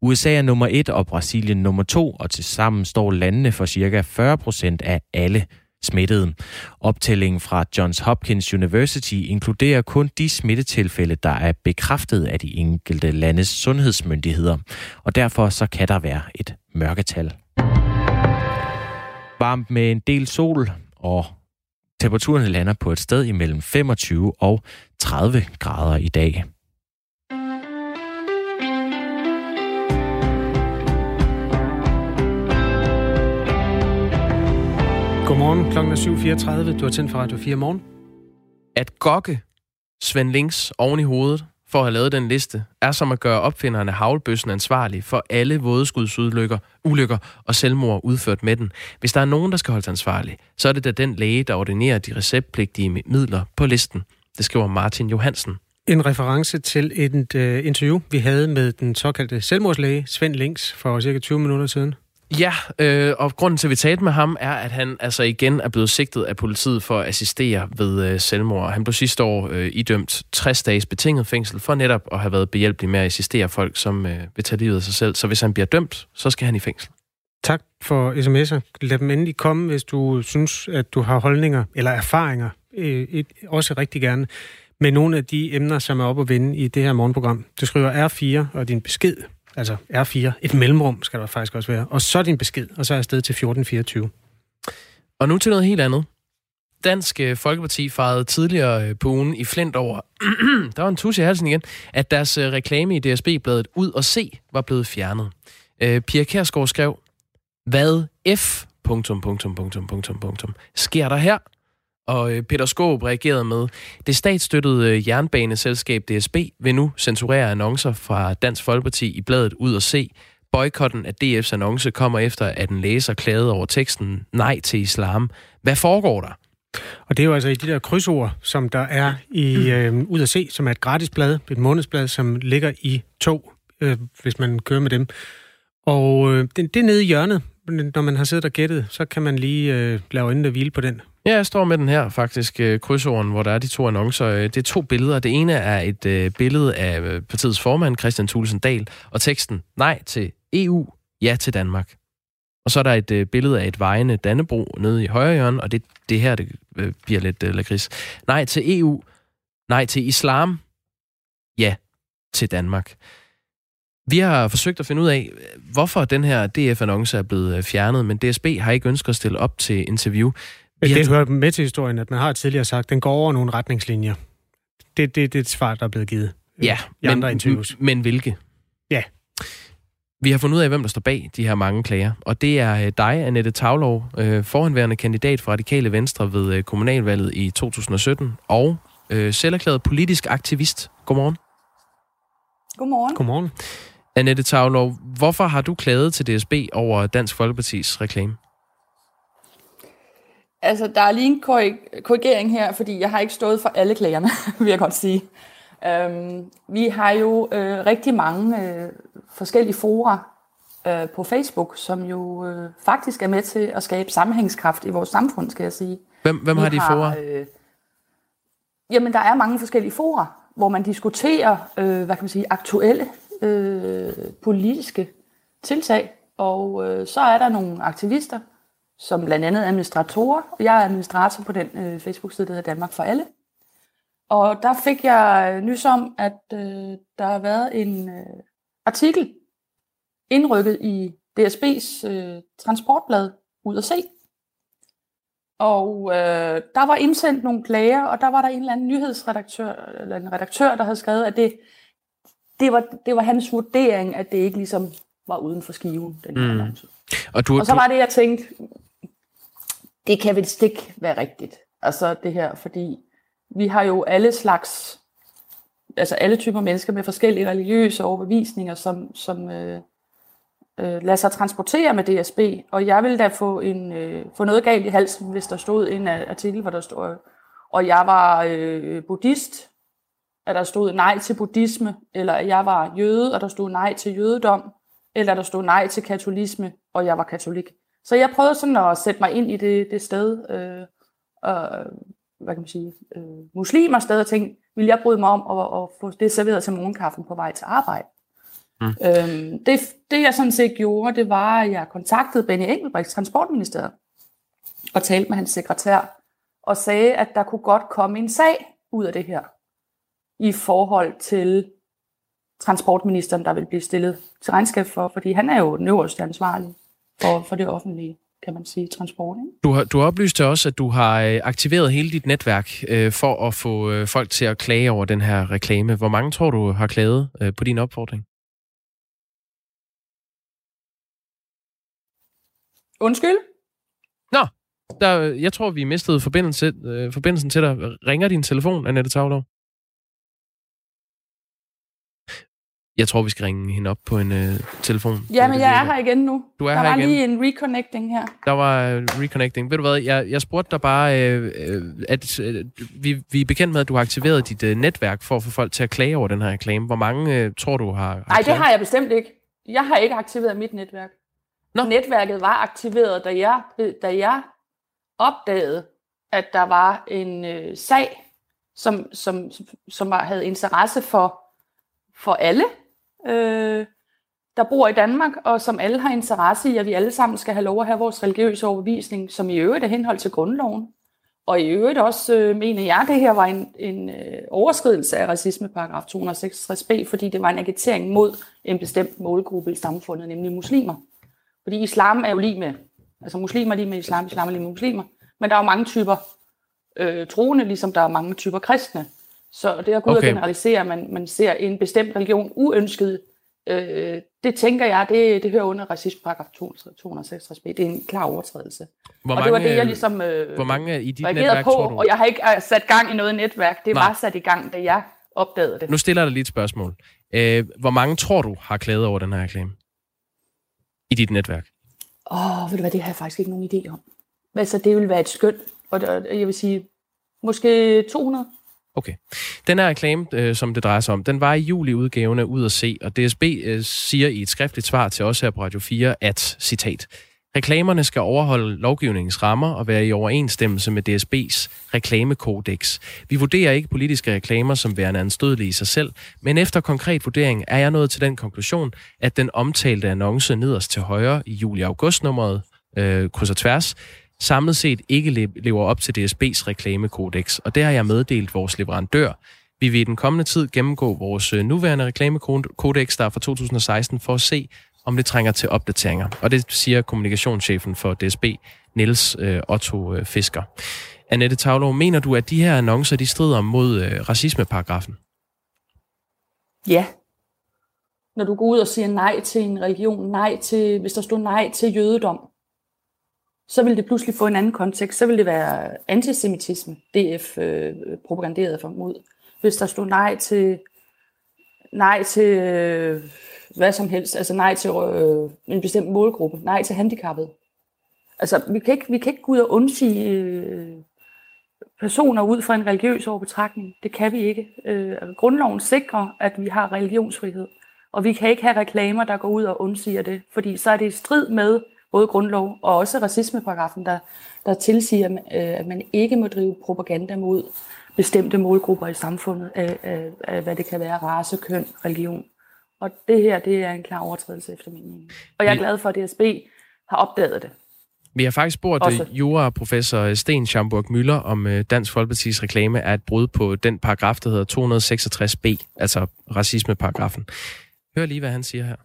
[SPEAKER 6] USA er nummer et og Brasilien nummer to, og tilsammen står landene for ca. 40 procent af alle smittede. Optællingen fra Johns Hopkins University inkluderer kun de smittetilfælde, der er bekræftet af de enkelte landes sundhedsmyndigheder, og derfor så kan der være et mørketal. Varmt med en del sol og Temperaturen lander på et sted imellem 25 og 30 grader i dag.
[SPEAKER 1] Godmorgen, klokken er 7.34. Du har tændt for Radio 4 morgen.
[SPEAKER 2] At gokke Svend Links oven i hovedet for at have lavet den liste, er som at gøre opfinderne havlbøssen ansvarlig for alle vådeskudsulykker ulykker og selvmord udført med den. Hvis der er nogen, der skal holdes ansvarlig, så er det da den læge, der ordinerer de receptpligtige midler på listen. Det skriver Martin Johansen.
[SPEAKER 1] En reference til et uh, interview, vi havde med den såkaldte selvmordslæge Svend Links for cirka 20 minutter siden.
[SPEAKER 2] Ja, øh, og grunden til, at vi talte med ham, er, at han altså igen er blevet sigtet af politiet for at assistere ved øh, selvmord. Han blev sidste år øh, idømt 60 dages betinget fængsel for netop at have været behjælpelig med at assistere folk, som øh, vil tage livet af sig selv. Så hvis han bliver dømt, så skal han i fængsel.
[SPEAKER 1] Tak for sms'er. Lad dem endelig komme, hvis du synes, at du har holdninger eller erfaringer, øh, et, også rigtig gerne, med nogle af de emner, som er op at vinde i det her morgenprogram. Du skriver R4 og din besked, altså R4, et mellemrum skal der faktisk også være, og så din besked, og så er afsted til 1424.
[SPEAKER 2] Og nu til noget helt andet. Dansk øh, Folkeparti fejrede tidligere øh, på ugen i Flint over, der var en tusse i halsen igen, at deres øh, reklame i DSB-bladet Ud og Se var blevet fjernet. Pia Kærsgaard skrev, hvad F... Punktum, punktum, punktum, punktum, punktum, sker der her? Og øh, Peter Skåb reagerede med, det statsstøttede øh, jernbaneselskab DSB vil nu censurere annoncer fra Dansk Folkeparti i bladet Ud og Se. Boykotten af DF's annonce kommer efter, at en læser klagede over teksten Nej til islam. Hvad foregår der?
[SPEAKER 1] Og det er jo altså i de der krydsord, som der er i øh, Ud at se, som er et gratis blad, et månedsblad, som ligger i to, øh, hvis man kører med dem. Og øh, det, det er nede i hjørnet. Når man har siddet og gættet, så kan man lige øh, lave øjnene hvile på den.
[SPEAKER 2] Ja, jeg står med den her faktisk, øh, krydsorden, hvor der er de to annoncer. Øh, det er to billeder. Det ene er et øh, billede af øh, partiets formand, Christian Thulesen Dahl, og teksten Nej til EU, ja til Danmark. Og så er der et øh, billede af et vejende Dannebro nede i højre hjørne, og det, det her det, øh, bliver lidt øh, lakrids. Nej til EU, nej til islam, ja til Danmark. Vi har forsøgt at finde ud af, hvorfor den her DF-annonce er blevet fjernet, men DSB har ikke ønsket at stille op til interview.
[SPEAKER 1] Det har... hører med til historien, at man har tidligere sagt, at den går over nogle retningslinjer. Det, det, det er et svar, der er blevet givet
[SPEAKER 2] ja,
[SPEAKER 1] i men, andre interviews.
[SPEAKER 2] Men hvilke?
[SPEAKER 1] Ja.
[SPEAKER 2] Vi har fundet ud af, hvem der står bag de her mange klager, og det er øh, dig, Annette Tavlov, øh, forhenværende kandidat for Radikale Venstre ved øh, kommunalvalget i 2017, og øh, selverklæret politisk aktivist. Godmorgen.
[SPEAKER 7] Godmorgen.
[SPEAKER 1] Godmorgen.
[SPEAKER 2] Annette Tavlov, hvorfor har du klaget til DSB over Dansk Folkepartis reklame?
[SPEAKER 7] Altså, der er lige en korrigering her, fordi jeg har ikke stået for alle klagerne, vil jeg godt sige. Øhm, vi har jo øh, rigtig mange øh, forskellige fora øh, på Facebook, som jo øh, faktisk er med til at skabe sammenhængskraft i vores samfund, skal jeg sige.
[SPEAKER 2] Hvem, hvem har de fora? Øh,
[SPEAKER 7] jamen, der er mange forskellige fora, hvor man diskuterer, øh, hvad kan man sige, aktuelle øh, politiske tiltag. Og øh, så er der nogle aktivister, som blandt andet administratorer. Jeg er administrator på den øh, Facebook-side, der hedder Danmark for alle. Og der fik jeg nys om, at øh, der har været en øh, artikel indrykket i DSB's øh, transportblad ud at se. Og øh, der var indsendt nogle klager, og der var der en eller anden nyhedsredaktør, eller en redaktør, der havde skrevet, at det, det, var, det var hans vurdering, at det ikke ligesom var uden for skiven, den her mm. Og, du, og så var det, jeg tænkte, det kan vel stik være rigtigt. Altså det her, fordi vi har jo alle slags, altså alle typer mennesker med forskellige religiøse overbevisninger, som, som øh, øh, lader sig transportere med DSB. Og jeg ville da få, en, øh, få noget galt i halsen, hvis der stod en artikel, hvor der stod, og jeg var øh, buddhist, at der stod nej til buddhisme, eller at jeg var jøde, og der stod nej til jødedom, eller der stod nej til katolisme, og jeg var katolik. Så jeg prøvede sådan at sætte mig ind i det, det sted, øh, og hvad kan man sige, øh, muslimer stadig og tænkte, vil jeg bryde mig om at, at få det serveret til morgenkaffen på vej til arbejde? Mm. Øhm, det, det jeg sådan set gjorde, det var, at jeg kontaktede Benny Engelbrecht, transportministeriet, og talte med hans sekretær, og sagde, at der kunne godt komme en sag ud af det her, i forhold til transportministeren, der vil blive stillet til regnskab for, fordi han er jo den øverste ansvarlige for, for det offentlige kan man sige, transport. Ikke?
[SPEAKER 2] Du har, du har oplyst til os, at du har øh, aktiveret hele dit netværk øh, for at få øh, folk til at klage over den her reklame. Hvor mange tror du har klaget øh, på din opfordring?
[SPEAKER 7] Undskyld?
[SPEAKER 2] Nå, der, jeg tror, vi mistede forbindelse, øh, forbindelsen til dig. Ringer din telefon, Annette Tavlov? Jeg tror, vi skal ringe hende op på en uh, telefon.
[SPEAKER 7] Ja, men jeg er her igen nu.
[SPEAKER 2] Du er
[SPEAKER 7] der
[SPEAKER 2] her
[SPEAKER 7] var
[SPEAKER 2] igen.
[SPEAKER 7] lige en reconnecting her.
[SPEAKER 2] Der var uh, reconnecting. Ved du hvad, jeg, jeg spurgte dig bare, uh, at uh, vi, vi er bekendt med, at du har aktiveret dit uh, netværk for at få folk til at klage over den her reklame. Hvor mange uh, tror du har
[SPEAKER 7] Nej, det har jeg bestemt ikke. Jeg har ikke aktiveret mit netværk. Nå. Netværket var aktiveret, da jeg, da jeg opdagede, at der var en uh, sag, som, som, som var, havde interesse for, for alle Øh, der bor i Danmark, og som alle har interesse i, at vi alle sammen skal have lov at have vores religiøse overbevisning, som i øvrigt er henhold til grundloven. Og i øvrigt også øh, mener jeg, at det her var en, en øh, overskridelse af racismeparagraf 266b, fordi det var en agitering mod en bestemt målgruppe i samfundet, nemlig muslimer. Fordi islam er jo lige med, altså muslimer er lige med islam, islam er lige med muslimer, men der er jo mange typer øh, troende, ligesom der er mange typer kristne. Så det at gå okay. ud og generalisere, at man, man ser en bestemt religion uønsket, øh, det tænker jeg, det, det hører under racismeparagraf 266b. Det er en klar overtrædelse.
[SPEAKER 2] Hvor
[SPEAKER 7] og
[SPEAKER 2] mange,
[SPEAKER 7] det var det, jeg ligesom øh,
[SPEAKER 2] hvor mange i dit netværk,
[SPEAKER 7] på,
[SPEAKER 2] tror du?
[SPEAKER 7] og jeg har ikke øh, sat gang i noget netværk. Det
[SPEAKER 2] Nej.
[SPEAKER 7] var sat i gang, da jeg opdagede det.
[SPEAKER 2] Nu stiller jeg dig lige et spørgsmål. Øh, hvor mange tror du har klaget over den her reklame? I dit netværk?
[SPEAKER 7] Åh, oh, ved du hvad, det har jeg faktisk ikke nogen idé om. Altså, det vil være et skøn, og jeg vil sige, måske 200.
[SPEAKER 2] Okay. Den her reklame, øh, som det drejer sig om, den var i juli-udgaven Ud at se, og DSB øh, siger i et skriftligt svar til os her på Radio 4, at, citat, reklamerne skal overholde lovgivningens rammer og være i overensstemmelse med DSB's reklamekodex. Vi vurderer ikke politiske reklamer som værende anstødelige i sig selv, men efter konkret vurdering er jeg nået til den konklusion, at den omtalte annonce nederst til højre i juli-august-nummeret, øh, kryds og tværs, samlet set ikke lever op til DSB's reklamekodex, og det har jeg meddelt vores leverandør. Vi vil i den kommende tid gennemgå vores øh, nuværende reklamekodex, der er fra 2016, for at se, om det trænger til opdateringer. Og det siger kommunikationschefen for DSB, Niels øh, Otto øh, Fisker. Annette Tavlov, mener du, at de her annoncer, de strider mod øh, racismeparagrafen?
[SPEAKER 7] Ja. Når du går ud og siger nej til en religion, nej til, hvis der stod nej til jødedom, så vil det pludselig få en anden kontekst. Så vil det være antisemitisme, DF øh, propaganderede for mod. Hvis der stod nej til, nej til øh, hvad som helst, altså nej til øh, en bestemt målgruppe, nej til handicappet. Altså, vi kan ikke, vi kan ikke gå ud og undsige øh, personer ud fra en religiøs overbetragtning. Det kan vi ikke. Øh, grundloven sikrer, at vi har religionsfrihed. Og vi kan ikke have reklamer, der går ud og undsiger det, fordi så er det i strid med både grundlov og også racismeparagrafen, der, der tilsiger, øh, at man ikke må drive propaganda mod bestemte målgrupper i samfundet, af, af, af hvad det kan være, race, køn, religion. Og det her, det er en klar overtrædelse efter min mening. Og jeg er glad for, at DSB har opdaget det.
[SPEAKER 2] Vi har faktisk spurgt
[SPEAKER 7] Også.
[SPEAKER 2] øh, juraprofessor Sten Schamburg Møller, om øh, Dansk Folkepartis reklame er et brud på den paragraf, der hedder 266b, altså racismeparagrafen. Hør lige, hvad han siger her.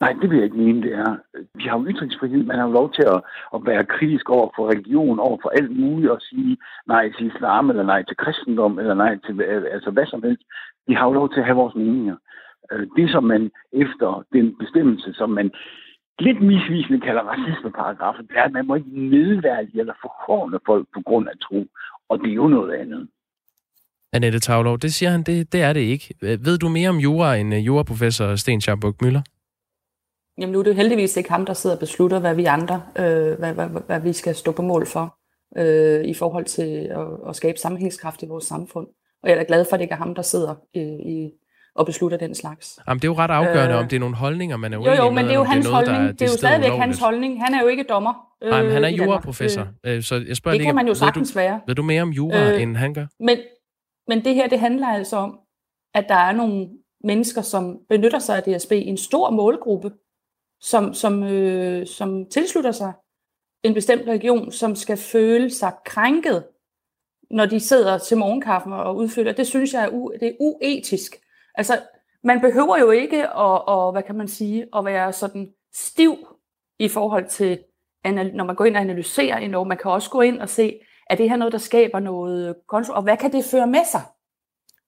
[SPEAKER 8] Nej, det vil jeg ikke mene, det er. Vi har jo ytringsfrihed, man har jo lov til at, at være kritisk over for religion, over for alt muligt, og sige nej til islam, eller nej til kristendom, eller nej til altså hvad som helst. Vi har jo lov til at have vores meninger. Øh, det, som man efter den bestemmelse, som man lidt misvisende kalder racismeparagrafen, det er, at man må ikke nedværdige eller forhåne folk på grund af tro. Og det er jo noget andet.
[SPEAKER 2] Annette Tavlov, det siger han, det, det er det ikke. Ved du mere om jura end øh, juraprofessor Sten Schamburg Møller?
[SPEAKER 7] Jamen nu er det jo heldigvis ikke ham, der sidder og beslutter, hvad vi andre, øh, hvad, hvad, hvad, vi skal stå på mål for øh, i forhold til at, at skabe sammenhængskraft i vores samfund. Og jeg er glad for, at det ikke er ham, der sidder i, i, og beslutter den slags.
[SPEAKER 2] Jamen, det er jo ret afgørende,
[SPEAKER 7] Øh,
[SPEAKER 2] om det er nogle holdninger, man er
[SPEAKER 7] Jo,
[SPEAKER 2] uenig
[SPEAKER 7] jo,
[SPEAKER 2] med,
[SPEAKER 7] men det er jo hans
[SPEAKER 2] noget, der
[SPEAKER 7] holdning. Det er jo stadigvæk
[SPEAKER 2] ulovligt.
[SPEAKER 7] hans holdning. Han er jo ikke dommer. Øh,
[SPEAKER 2] Nej, men han er
[SPEAKER 7] i
[SPEAKER 2] juraprofessor,
[SPEAKER 7] Øh,
[SPEAKER 2] øh, så jeg spørger
[SPEAKER 7] det
[SPEAKER 2] lige,
[SPEAKER 7] kan man jo
[SPEAKER 2] ved
[SPEAKER 7] sagtens
[SPEAKER 2] du,
[SPEAKER 7] være.
[SPEAKER 2] ved du mere om jura,
[SPEAKER 7] Øh,
[SPEAKER 2] end han gør?
[SPEAKER 7] Men, men det her, det handler altså om, at der er nogle mennesker, som benytter sig af DSB, en stor målgruppe, som, som, øh, som tilslutter sig en bestemt religion, som skal føle sig krænket, når de sidder til morgenkaffen og udfylder. Det synes jeg er, u- det er uetisk. Altså, man behøver jo ikke at, og, hvad kan man sige, at være sådan stiv i forhold til, når man går ind og analyserer en lov. Man kan også gå ind og se, er det her noget, der skaber noget kontrol, og hvad kan det føre med sig?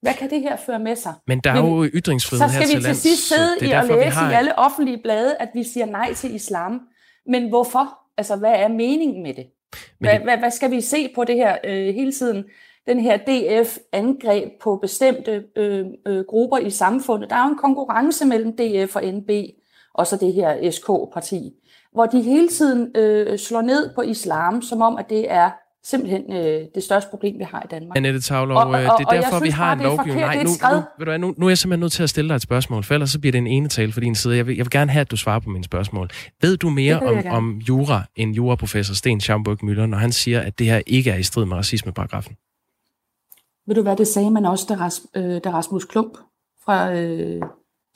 [SPEAKER 7] Hvad kan det her føre med sig?
[SPEAKER 2] Men der er jo ytringsfrihed
[SPEAKER 7] Så
[SPEAKER 2] her
[SPEAKER 7] skal
[SPEAKER 2] til
[SPEAKER 7] vi til
[SPEAKER 2] lands,
[SPEAKER 7] sidst
[SPEAKER 2] så
[SPEAKER 7] sidde i og læse
[SPEAKER 2] har
[SPEAKER 7] i alle offentlige blade, at vi siger nej til islam. Men hvorfor? Altså, hvad er meningen med det? Hvad,
[SPEAKER 2] det-
[SPEAKER 7] hvad, hvad skal vi se på det her øh, hele tiden? Den her DF-angreb på bestemte øh, øh, grupper i samfundet. Der er jo en konkurrence mellem DF og NB, og så det her SK-parti, hvor de hele tiden øh, slår ned på islam, som om, at det er simpelthen øh, det største problem, vi har i Danmark.
[SPEAKER 2] Annette Tavlov,
[SPEAKER 7] Og- og-
[SPEAKER 2] øh, det
[SPEAKER 7] og
[SPEAKER 2] er
[SPEAKER 7] jeg
[SPEAKER 2] derfor, vi
[SPEAKER 7] synes
[SPEAKER 2] har
[SPEAKER 7] bare,
[SPEAKER 2] en
[SPEAKER 7] det er
[SPEAKER 2] lovgivning. Nej,
[SPEAKER 7] Det er
[SPEAKER 2] nu, nu, ved du hvad, nu, nu er jeg simpelthen nødt til at stille dig et spørgsmål, for ellers så bliver det en ene tale for din side. Jeg vil, jeg vil gerne have, at du svarer på mine spørgsmål. Ved du mere
[SPEAKER 7] Det
[SPEAKER 2] om,
[SPEAKER 7] gerne.
[SPEAKER 2] om jura end juraprofessor Sten Schamburg Møller, når han siger, at det her ikke er i strid med racismeparagrafen?
[SPEAKER 7] Ved du hvad, det sagde man også, da, Ras, øh, da Rasmus Klump fra øh,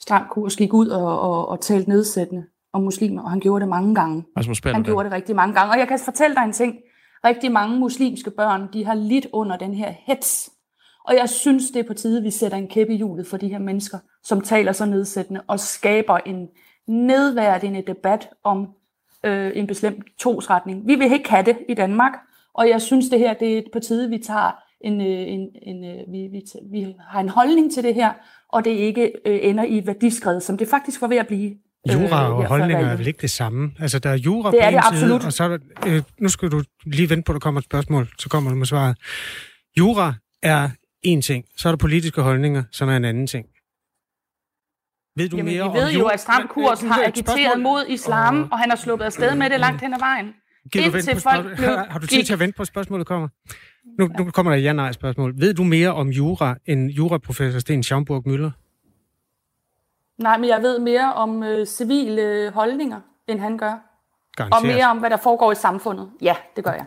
[SPEAKER 7] stram kurs gik ud og, og, og talte nedsættende om muslimer, og han gjorde det mange gange.
[SPEAKER 2] Rasmus
[SPEAKER 7] Han gjorde det rigtig mange gange. Og jeg kan fortælle dig en ting. Rigtig mange muslimske børn, de har lidt under den her hets. Og jeg synes, det er på tide, vi sætter en kæppe i hjulet for de her mennesker, som taler så nedsættende og skaber en nedværdigende debat om øh, en bestemt trosretning. Vi vil ikke have det i Danmark, og jeg synes, det her det er på tide, vi tager en, øh, en, en, øh, vi, vi, vi har en holdning til det her, og det ikke øh, ender i et værdiskred, som det faktisk var ved at blive.
[SPEAKER 1] Jura
[SPEAKER 7] øh,
[SPEAKER 1] og
[SPEAKER 7] før
[SPEAKER 1] holdninger er vel ikke det samme? Altså, der er jura
[SPEAKER 7] Det
[SPEAKER 1] på
[SPEAKER 7] er
[SPEAKER 1] en
[SPEAKER 7] det
[SPEAKER 1] side,
[SPEAKER 7] absolut.
[SPEAKER 1] og så er der, øh, nu skal du lige vente på, at der kommer et spørgsmål, så kommer du med svaret. Jura er en ting, så er der politiske holdninger, som er en anden ting. Ved du
[SPEAKER 7] Jamen,
[SPEAKER 1] mere
[SPEAKER 7] vi ved
[SPEAKER 1] om
[SPEAKER 7] jo,
[SPEAKER 1] jura-
[SPEAKER 7] at Stram Kurs
[SPEAKER 1] øh,
[SPEAKER 7] har
[SPEAKER 1] et
[SPEAKER 7] agiteret mod islam, og han har sluppet afsted med det langt hen ad vejen.
[SPEAKER 1] Gider du vente på
[SPEAKER 7] folk blev-
[SPEAKER 1] har, har du tid til at vente på, at spørgsmålet kommer? Nu, nu kommer der et ja-nej-spørgsmål. Ved du mere om jura end juraprofessor Sten Schaumburg Møller?
[SPEAKER 7] Nej, men jeg ved mere om øh, civile øh, holdninger, end han gør. Og
[SPEAKER 1] Garanteret.
[SPEAKER 7] mere om, hvad der foregår i samfundet. Ja, det gør jeg.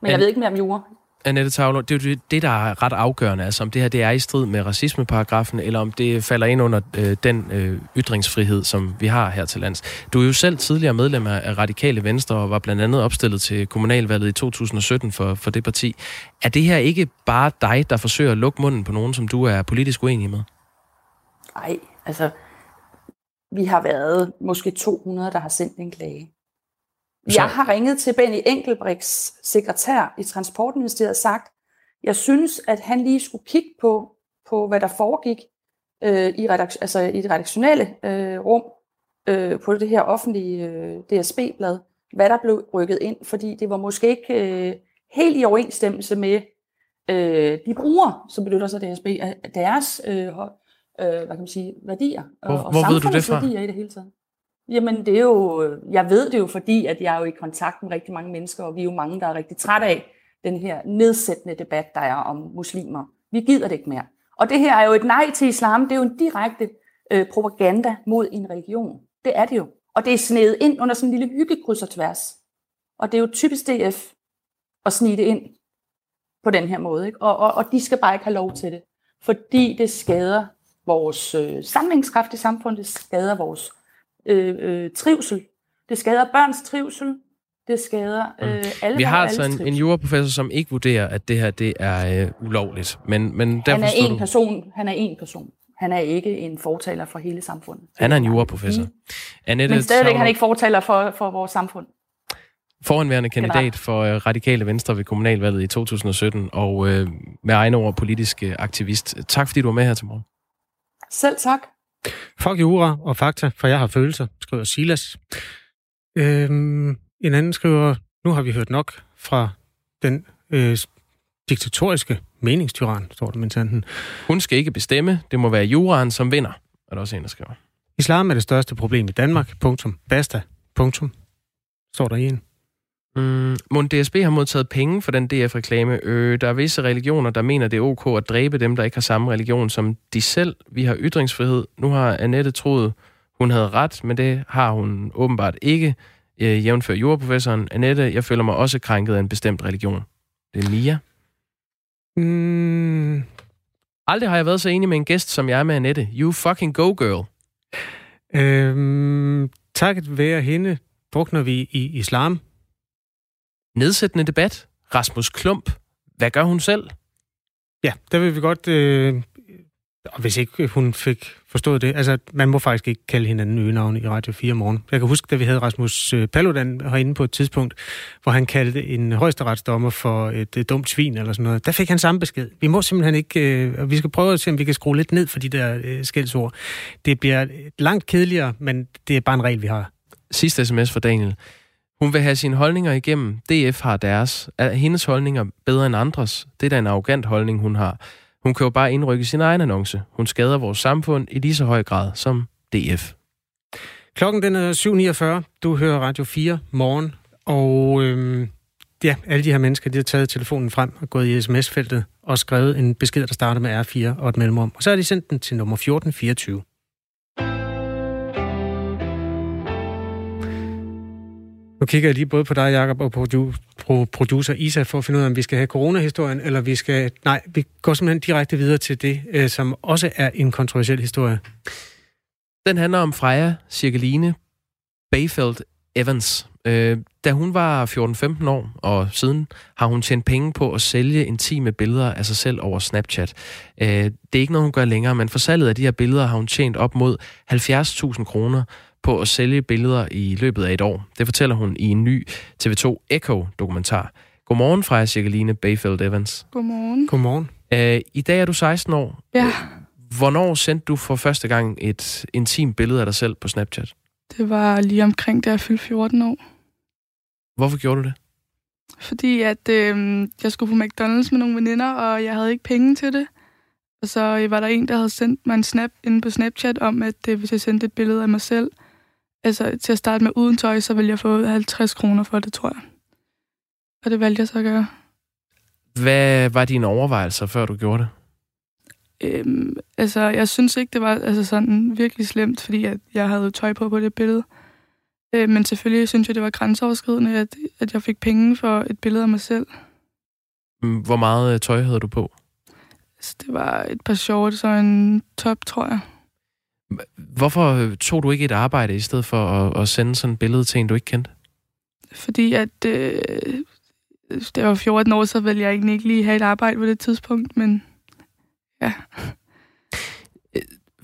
[SPEAKER 7] Men jeg
[SPEAKER 2] Men-
[SPEAKER 7] ved ikke mere om jura.
[SPEAKER 2] Annette Tavler, det er jo det, der er ret afgørende, altså om det her det er i strid med racismeparagrafen, eller om det falder ind under øh, den øh, ytringsfrihed, som vi har her til lands. Du er jo selv tidligere medlem af af Radikale Venstre, og var blandt andet opstillet til kommunalvalget i 2017 for, for det parti. Er det her ikke bare dig, der forsøger at lukke munden på nogen, som du er politisk uenig med?
[SPEAKER 7] Nej, altså, vi har været måske 200, der har sendt en klage.
[SPEAKER 2] Så-
[SPEAKER 7] Jeg har ringet til Benny Enkelbricks sekretær i Transportministeriet og sagt, jeg synes, at han lige skulle kigge på, på hvad der foregik øh, i, redakt- altså i det redaktionelle øh, rum øh, på det her offentlige øh, DSB-blad, hvad der blev rykket ind, fordi det var måske ikke øh, helt i overensstemmelse med øh, de brugere, som benytter sig af DSB, af deres øh, øh, hvad kan man sige, værdier og,
[SPEAKER 2] Hvor-
[SPEAKER 7] og
[SPEAKER 2] hvor ved du det fra?
[SPEAKER 7] samfundsværdier i det hele taget. Jamen, det er jo, jeg ved det jo, fordi at jeg er jo i kontakt med rigtig mange mennesker, og vi er jo mange, der er rigtig trætte af den her nedsættende debat, der er om muslimer. Vi gider det ikke mere. Og det her er jo et nej til islam. Det er jo en direkte øh, propaganda mod en religion. Det er det jo. Og det er snedet ind under sådan en lille hyggekryds og tværs. Og det er jo typisk DF at snige det ind på den her måde. Ikke? Og, og, og de skal bare ikke have lov til det. Fordi det skader vores øh, samlingskraft i samfundet, det skader vores øh, øh, trivsel. Det skader børns trivsel. Det skader øh, alle
[SPEAKER 2] Vi har altså en, en juraprofessor, som ikke vurderer, at det her det er øh, ulovligt. Men, men derfor
[SPEAKER 7] Han er en
[SPEAKER 2] du...
[SPEAKER 7] person. Han er en person. Han er ikke en fortaler for hele samfundet.
[SPEAKER 2] Han er en juraprofessor.
[SPEAKER 7] Mm.
[SPEAKER 2] Annette
[SPEAKER 7] Men stadigvæk er
[SPEAKER 2] Tavler-
[SPEAKER 7] han ikke fortaler for, for vores samfund.
[SPEAKER 2] Foranværende kandidat for øh, Radikale Venstre ved kommunalvalget i 2017, og øh, med egne ord politisk øh, aktivist. Tak fordi du var med her til morgen.
[SPEAKER 7] Selv tak.
[SPEAKER 1] Fuck jura og fakta, for jeg har følelser, skriver Silas. Øhm, en anden skriver, nu har vi hørt nok fra den øh, diktatoriske meningstyran, står der med tanden.
[SPEAKER 2] Hun skal ikke bestemme. Det må være juraen, som vinder. Er der også en, der skriver.
[SPEAKER 1] Islam er det største problem i Danmark. Punktum. Basta. Punktum. Står der i en.
[SPEAKER 2] Mm, Mon DSB har modtaget penge for den DF-reklame. Øh, der er visse religioner, der mener, det er ok at dræbe dem, der ikke har samme religion som de selv. Vi har ytringsfrihed. Nu har Annette troet, hun havde ret, men det har hun åbenbart ikke. Øh, jævnfør juraprofessoren. Annette, jeg føler mig også krænket af en bestemt religion. Det er Mia.
[SPEAKER 1] Mm,
[SPEAKER 2] Aldrig har jeg været så enig med en gæst, som jeg er med Annette. You fucking go, girl.
[SPEAKER 1] øhm, takket være hende drukner vi i islam.
[SPEAKER 2] Nedsættende debat. Rasmus Klump. Hvad gør hun selv?
[SPEAKER 1] Ja, der vil vi godt... Øh, og hvis ikke hun fik forstået det, altså man må faktisk ikke kalde hinanden øgenavne i Radio 4 morgen. Jeg kan huske, da vi havde Rasmus øh, Paludan herinde på et tidspunkt, hvor han kaldte en højesteretsdommer for et, et dumt svin eller sådan noget. Der fik han samme besked. Vi må simpelthen ikke... Øh, og vi skal prøve at se, om vi kan skrue lidt ned for de der øh, skældsord. Det bliver langt kedeligere, men det er bare en regel, vi har.
[SPEAKER 2] Sidste sms for Daniel. Hun vil have sine holdninger igennem. DF har deres. Er hendes holdninger bedre end andres? Det er da en arrogant holdning, hun har. Hun kan jo bare indrykke sin egen annonce. Hun skader vores samfund i lige så høj grad som DF.
[SPEAKER 1] Klokken den er 7.49. Du hører Radio 4 morgen. Og øhm, ja, alle de her mennesker, de har taget telefonen frem og gået i sms-feltet og skrevet en besked, der starter med R4 og et mellemrum. Og så har de sendt den til nummer 1424. Nu kigger jeg lige både på dig, Jakob og på producer Isa, for at finde ud af, om vi skal have coronahistorien, eller vi skal... Nej, vi går simpelthen direkte videre til det, øh, som også er en kontroversiel historie.
[SPEAKER 2] Den handler om Freja Cirkeline Bayfeld Evans. Øh, da hun var 14-15 år, og siden har hun tjent penge på at sælge intime billeder af sig selv over Snapchat. Øh, det er ikke noget, hun gør længere, men for salget af de her billeder har hun tjent op mod 70.000 kroner på at sælge billeder i løbet af et år. Det fortæller hun i en ny TV2 Echo-dokumentar. Godmorgen, Freja Cirkeline Bayfeld Evans.
[SPEAKER 9] Godmorgen.
[SPEAKER 1] Godmorgen.
[SPEAKER 2] Øh, I dag er du 16 år.
[SPEAKER 9] Ja,
[SPEAKER 2] Hvornår sendte du for første gang et intimt billede af dig selv på Snapchat?
[SPEAKER 9] det var lige omkring, da jeg fyldte 14 år.
[SPEAKER 2] Hvorfor gjorde du det?
[SPEAKER 9] Fordi at øh, jeg skulle på McDonald's med nogle veninder, og jeg havde ikke penge til det. Og så øh, var der en, der havde sendt mig en snap inde på Snapchat om, at øh, hvis jeg sendte et billede af mig selv, altså til at starte med uden tøj, så ville jeg få 50 kroner for det, tror jeg. Og det valgte jeg så at gøre.
[SPEAKER 2] Hvad var dine overvejelser, før du gjorde det?
[SPEAKER 9] Øhm, altså, jeg synes ikke, det var altså, sådan virkelig slemt, fordi at jeg havde tøj på på det billede. Øh, men selvfølgelig synes jeg, det var grænseoverskridende, at, at jeg fik penge for et billede af mig selv.
[SPEAKER 2] Mm, Hvor meget øh, tøj havde du på?
[SPEAKER 9] Altså, det var et par shorts og en top, tror jeg.
[SPEAKER 2] Hvorfor øh, tog du ikke et arbejde i stedet for at, at sende sådan et billede til en, du ikke kendte?
[SPEAKER 9] Fordi at øh, det var 14 år, så ville jeg egentlig ikke lige have et arbejde på det tidspunkt, men ja.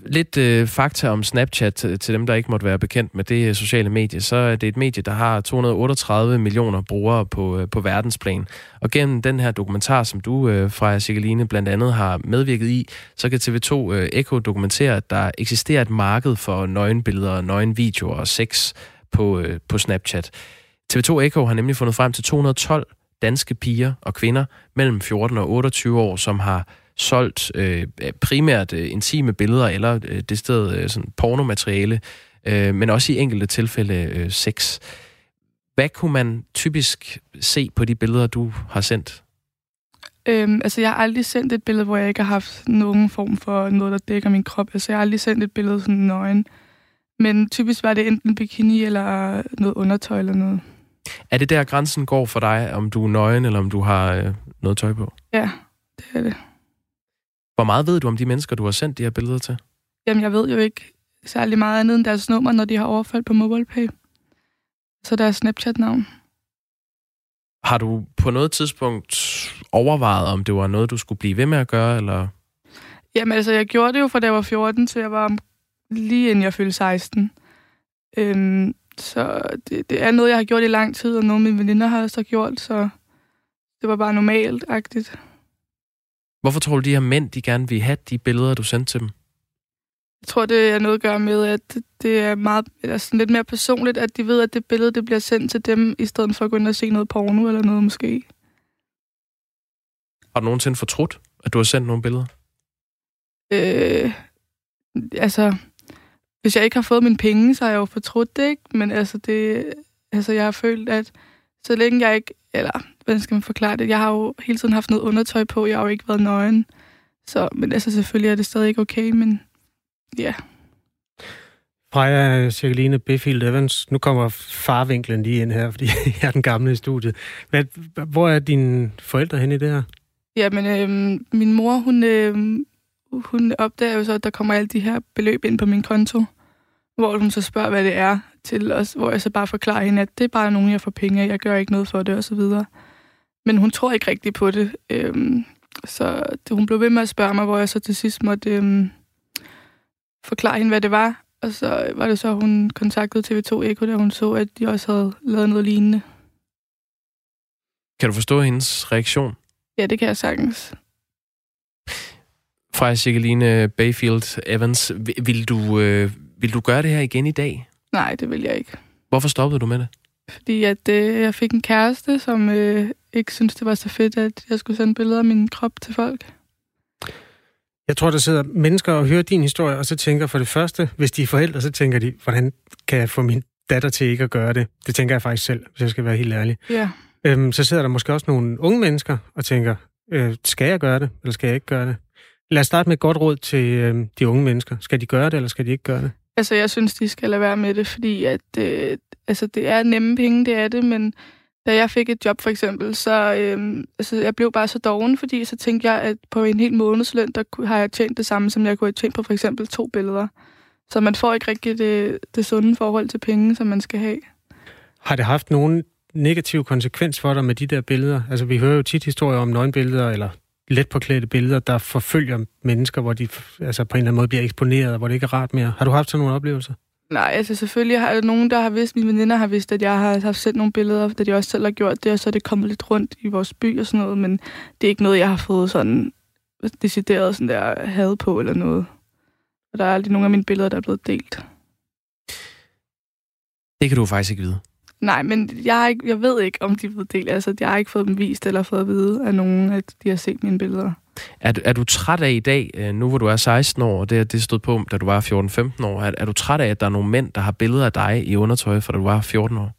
[SPEAKER 2] Lidt øh, fakta om Snapchat til, til dem, der ikke måtte være bekendt med det øh, sociale medie. Så er det et medie, der har 238 millioner brugere på, øh, på verdensplan. Og gennem den her dokumentar, som du, øh, Freja Sigaline, blandt andet har medvirket i, så kan TV2 øh, Echo dokumentere, at der eksisterer et marked for nøgenbilleder, nøgenvideoer og sex på, øh, på Snapchat. TV2 Echo har nemlig fundet frem til 212 danske piger og kvinder mellem 14 og 28 år, som har solgt øh, primært øh, intime billeder eller øh, det sted øh, sådan pornomateriale, øh, men også i enkelte tilfælde øh, sex. Hvad kunne man typisk se på de billeder, du har sendt?
[SPEAKER 9] Øhm, altså, jeg har aldrig sendt et billede, hvor jeg ikke har haft nogen form for noget, der dækker min krop. Altså, jeg har aldrig sendt et billede sådan nøgen. Men typisk var det enten bikini eller noget undertøj eller noget.
[SPEAKER 2] Er det der grænsen går for dig, om du er nøgen, eller om du har øh, noget tøj på?
[SPEAKER 9] Ja, det er det.
[SPEAKER 2] Hvor meget ved du om de mennesker, du har sendt de her billeder til?
[SPEAKER 9] Jamen, jeg ved jo ikke særlig meget andet end deres nummer, når de har overfaldt på MobilePay. Så deres Snapchat-navn.
[SPEAKER 2] Har du på noget tidspunkt overvejet, om det var noget, du skulle blive ved med at gøre, eller...
[SPEAKER 9] Jamen, altså, jeg gjorde det jo fra da jeg var 14, til jeg var lige inden jeg fyldte 16. Øhm, så det, det er noget, jeg har gjort i lang tid, og nogle af mine veninder har også gjort, så det var bare normalt-agtigt.
[SPEAKER 2] Hvorfor tror du, de her mænd, de gerne vil have de billeder, du sendte til dem?
[SPEAKER 9] Jeg tror, det er noget at gøre med, at det er meget, sådan lidt mere personligt, at de ved, at det billede det bliver sendt til dem, i stedet for at gå ind og se noget porno eller noget måske.
[SPEAKER 2] Har du nogensinde fortrudt, at du har sendt nogle billeder?
[SPEAKER 9] Øh, altså, hvis jeg ikke har fået mine penge, så har jeg jo fortrudt det, ikke? Men altså, det, altså, jeg har følt, at så længe jeg ikke, eller hvordan skal man forklare det, jeg har jo hele tiden haft noget undertøj på, jeg har jo ikke været nøgen. Så, men altså, selvfølgelig er det stadig ikke okay, men ja.
[SPEAKER 1] Freja Cirkeline Biffield Evans, nu kommer farvinklen lige ind her, fordi jeg er den gamle i studiet. Hvad, hvor er dine forældre henne i det her?
[SPEAKER 9] Ja, men øh, min mor, hun, øh, hun opdager jo så, at der kommer alle de her beløb ind på min konto, hvor hun så spørger, hvad det er til os, hvor jeg så bare forklarer hende, at det er bare nogen, jeg får penge af, jeg gør ikke noget for det, og så videre. Men hun tror ikke rigtigt på det. Øhm, så det, hun blev ved med at spørge mig, hvor jeg så til sidst måtte øhm, forklare hende, hvad det var. Og så var det så, at hun kontaktede TV2 Eko, da hun så, at de også havde lavet noget lignende.
[SPEAKER 2] Kan du forstå hendes reaktion?
[SPEAKER 9] Ja, det kan jeg sagtens.
[SPEAKER 2] Freja Cirkeline Bayfield Evans, vil- vil du, øh, vil du gøre det her igen i dag?
[SPEAKER 9] Nej, det vil jeg ikke.
[SPEAKER 2] Hvorfor stoppede du med det?
[SPEAKER 9] Fordi at øh, jeg fik en kæreste, som øh, ikke syntes, det var så fedt, at jeg skulle sende billeder af min krop til folk.
[SPEAKER 1] Jeg tror, der sidder mennesker og hører din historie, og så tænker for det første, hvis de er forældre, så tænker de, hvordan kan jeg få min datter til ikke at gøre det? Det tænker jeg faktisk selv, hvis jeg skal være helt ærlig.
[SPEAKER 9] Ja.
[SPEAKER 1] Øhm, så sidder der måske også nogle unge mennesker og tænker, øh, skal jeg gøre det, eller skal jeg ikke gøre det? Lad os starte med et godt råd til øh, de unge mennesker. Skal de gøre det, eller skal de ikke gøre det?
[SPEAKER 9] Altså, jeg synes, de skal lade være med det, fordi at, øh, altså, det er nemme penge, det er det, men da jeg fik et job for eksempel, så øh, altså, jeg blev bare så doven, fordi så tænkte jeg, at på en hel månedsløn, der har jeg tjent det samme, som jeg kunne have tjent på for eksempel to billeder. Så man får ikke rigtig det, det sunde forhold til penge, som man skal have.
[SPEAKER 1] Har det haft nogen negativ konsekvens for dig med de der billeder? Altså, vi hører jo tit historier om nøgenbilleder, eller let påklædte billeder, der forfølger mennesker, hvor de altså på en eller anden måde bliver eksponeret, hvor det ikke er rart mere. Har du haft sådan nogle oplevelser?
[SPEAKER 9] Nej, altså selvfølgelig har jeg nogen, der har vidst, mine veninder har vidst, at jeg har haft sendt nogle billeder, da de også selv har gjort det, og så er det kommet lidt rundt i vores by og sådan noget, men det er ikke noget, jeg har fået sådan decideret sådan der had på eller noget. Og der er aldrig nogen af mine billeder, der er blevet delt.
[SPEAKER 2] Det kan du faktisk ikke vide.
[SPEAKER 9] Nej, men jeg, har ikke, jeg ved ikke, om de er blevet delt. Altså, jeg har ikke fået dem vist eller fået at vide af nogen, at de har set mine billeder.
[SPEAKER 2] Er, er du træt af i dag, øh, nu hvor du er 16 år, og det, det stod på, da du var 14-15 år, er, er du træt af, at der er nogle mænd, der har billeder af dig i undertøj, for da du var 14 år?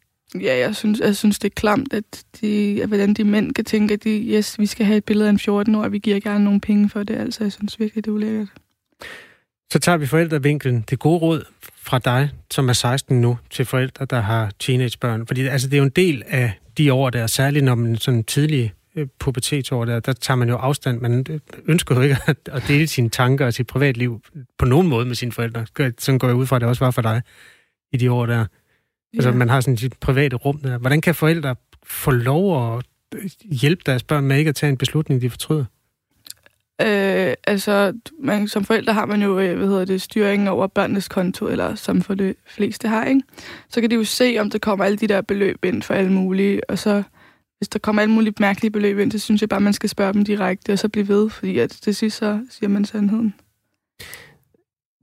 [SPEAKER 9] Ja, jeg synes, jeg synes det er klamt, at, de, at hvordan de mænd kan tænke, at de, yes, vi skal have et billede af en 14 år, og vi giver gerne nogle penge for det. Altså, jeg synes virkelig, det er ulækkert.
[SPEAKER 1] Så tager vi forældrevinkelen. Det gode råd fra dig, som er 16 nu, til forældre, der har teenagebørn. Fordi altså, det er jo en del af de år der, særligt når man sådan tidlige øh, pubertetsår der, der tager man jo afstand. Man ønsker jo ikke at, at dele sine tanker og sit privatliv på nogen måde med sine forældre. Sådan går jeg ud fra, at det også var for dig i de år der. Altså, ja. Altså, man har sådan sit private rum der. Hvordan kan forældre få lov at hjælpe deres børn med ikke at tage en beslutning, de fortryder?
[SPEAKER 9] Øh, altså, man, som forældre har man jo, øh, hvad hedder det, styringen over børnenes konto, eller som for det fleste har, ikke? Så kan de jo se, om der kommer alle de der beløb ind for alle mulige, og så hvis der kommer alle mulige mærkelige beløb ind, så synes jeg bare, man skal spørge dem direkte, og så blive ved, fordi at til sidst så siger man sandheden.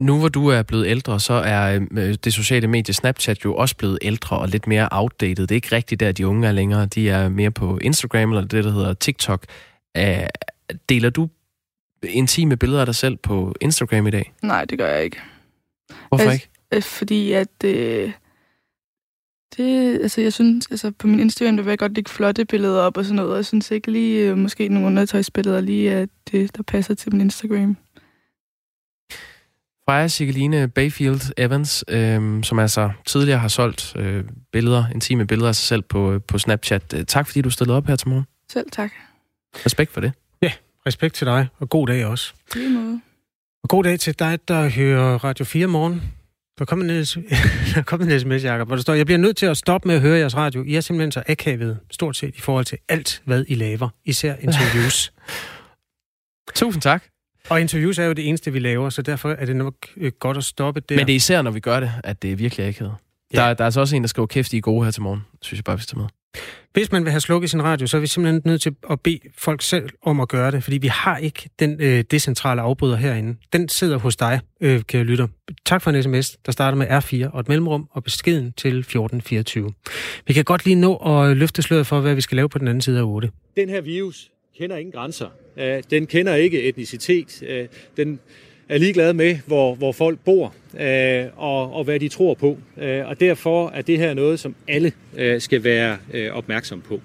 [SPEAKER 2] Nu hvor du er blevet ældre, så er øh, det sociale medie Snapchat jo også blevet ældre og lidt mere outdated. Det er ikke rigtigt der, de unge er længere. De er mere på Instagram eller det, der hedder TikTok. Deler du intime billeder af dig selv på Instagram i dag?
[SPEAKER 9] Nej, det gør jeg ikke.
[SPEAKER 2] Hvorfor altså, ikke?
[SPEAKER 9] Øh, fordi at... Øh, det, altså jeg synes, altså på min Instagram, der vil jeg godt lægge flotte billeder op og sådan noget, og jeg synes ikke lige, øh, måske nogle undertøjsbilleder lige er det, der passer til min Instagram.
[SPEAKER 2] Freja Sigeline Bayfield Evans, øh, som altså tidligere har solgt øh, billeder, intime billeder af sig selv på, på Snapchat. Øh, tak fordi du stillede op her til morgen.
[SPEAKER 9] Selv tak.
[SPEAKER 2] Respekt for det.
[SPEAKER 1] Respekt til dig, og god dag også.
[SPEAKER 9] Lige måde.
[SPEAKER 1] Og god dag til dig, der hører Radio 4 morgen. Der kom en, der kom en sms, Jacob, hvor der står, jeg bliver nødt til at stoppe med at høre jeres radio. I er simpelthen så akavet, stort set, i forhold til alt, hvad I laver. Især interviews.
[SPEAKER 2] Tusind tak.
[SPEAKER 1] Og interviews er jo det eneste, vi laver, så derfor er det nok øh, godt at stoppe der.
[SPEAKER 2] Men det er især, når vi gør det, at det er virkelig akavet. Ja. Der, der er altså også en, der skriver kæft, I er gode her til morgen. synes jeg bare, vi skal med.
[SPEAKER 1] Hvis man vil have slukket sin radio, så er vi simpelthen nødt til at bede folk selv om at gøre det, fordi vi har ikke den øh, decentrale afbryder herinde. Den sidder hos dig, øh, kære lytter. Tak for en sms, der starter med R4 og et mellemrum og beskeden til 1424. Vi kan godt lige nå at løfte sløret for, hvad vi skal lave på den anden side af 8.
[SPEAKER 10] Den her virus kender ingen grænser. Øh, den kender ikke etnicitet. Øh, den er ligeglade med, hvor, hvor folk bor øh, og, og hvad de tror på. Øh, og derfor er det her noget, som alle øh, skal være øh, opmærksom på.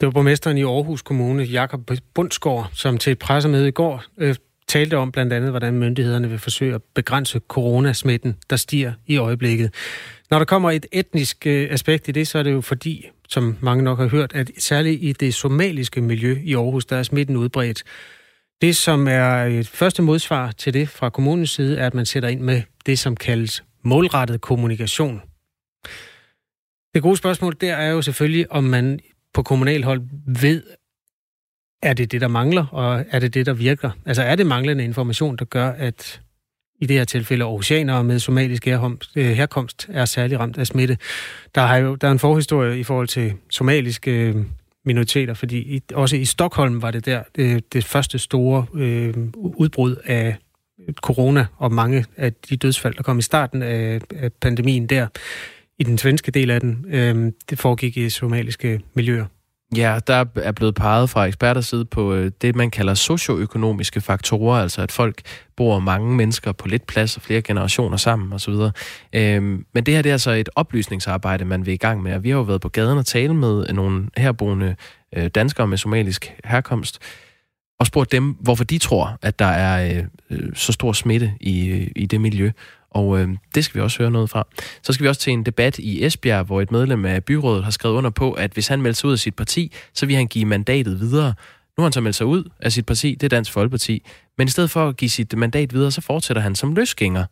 [SPEAKER 1] Det var borgmesteren i Aarhus Kommune, Jakob Bundsgaard, som til et pressemøde i går øh, talte om blandt andet, hvordan myndighederne vil forsøge at begrænse coronasmitten, der stiger i øjeblikket. Når der kommer et etnisk øh, aspekt i det, så er det jo fordi, som mange nok har hørt, at særligt i det somaliske miljø i Aarhus, der er smitten udbredt. Det, som er et første modsvar til det fra kommunens side, er, at man sætter ind med det, som kaldes målrettet kommunikation. Det gode spørgsmål der er jo selvfølgelig, om man på kommunalhold ved, er det det, der mangler, og er det det, der virker? Altså er det manglende information, der gør, at i det her tilfælde oceanere med somalisk øh, herkomst er særlig ramt af smitte. Der er jo der er en forhistorie i forhold til somaliske øh, minoriteter, fordi i, også i Stockholm var det der det, det første store øh, udbrud af corona, og mange af de dødsfald, der kom i starten af, af pandemien der, i den svenske del af den, øh, det foregik i somaliske miljøer.
[SPEAKER 2] Ja, der er blevet peget fra eksperters side på øh, det, man kalder socioøkonomiske faktorer, altså at folk bor mange mennesker på lidt plads og flere generationer sammen osv. Øhm, men det her det er altså et oplysningsarbejde, man vil i gang med, og vi har jo været på gaden og tale med øh, nogle herboende øh, danskere med somalisk herkomst, og spurgt dem, hvorfor de tror, at der er øh, øh så stor smitte i, i det miljø og øh, det skal vi også høre noget fra. Så skal vi også til en debat i Esbjerg, hvor et medlem af byrådet har skrevet under på, at hvis han melder sig ud af sit parti, så vil han give mandatet videre. Nu har han så meldt sig ud af sit parti, det er Dansk Folkeparti. Men i stedet for at give sit mandat videre, så fortsætter han som løsgænger.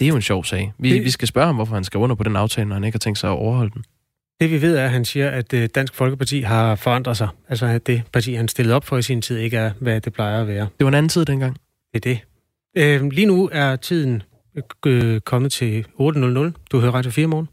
[SPEAKER 2] Det er jo en sjov sag. Vi,
[SPEAKER 1] det...
[SPEAKER 2] vi skal spørge ham, hvorfor han skal under på den aftale, når han ikke har tænkt sig at overholde den.
[SPEAKER 1] Det vi ved er, at han siger, at øh, Dansk Folkeparti har forandret sig. Altså at det parti, han stillede op for i sin tid, ikke er, hvad det plejer at være.
[SPEAKER 2] Det var en anden tid dengang.
[SPEAKER 1] Det er det. Øh, lige nu er tiden øh, øh kommet til 8.00. Du hører Radio 4 morgen.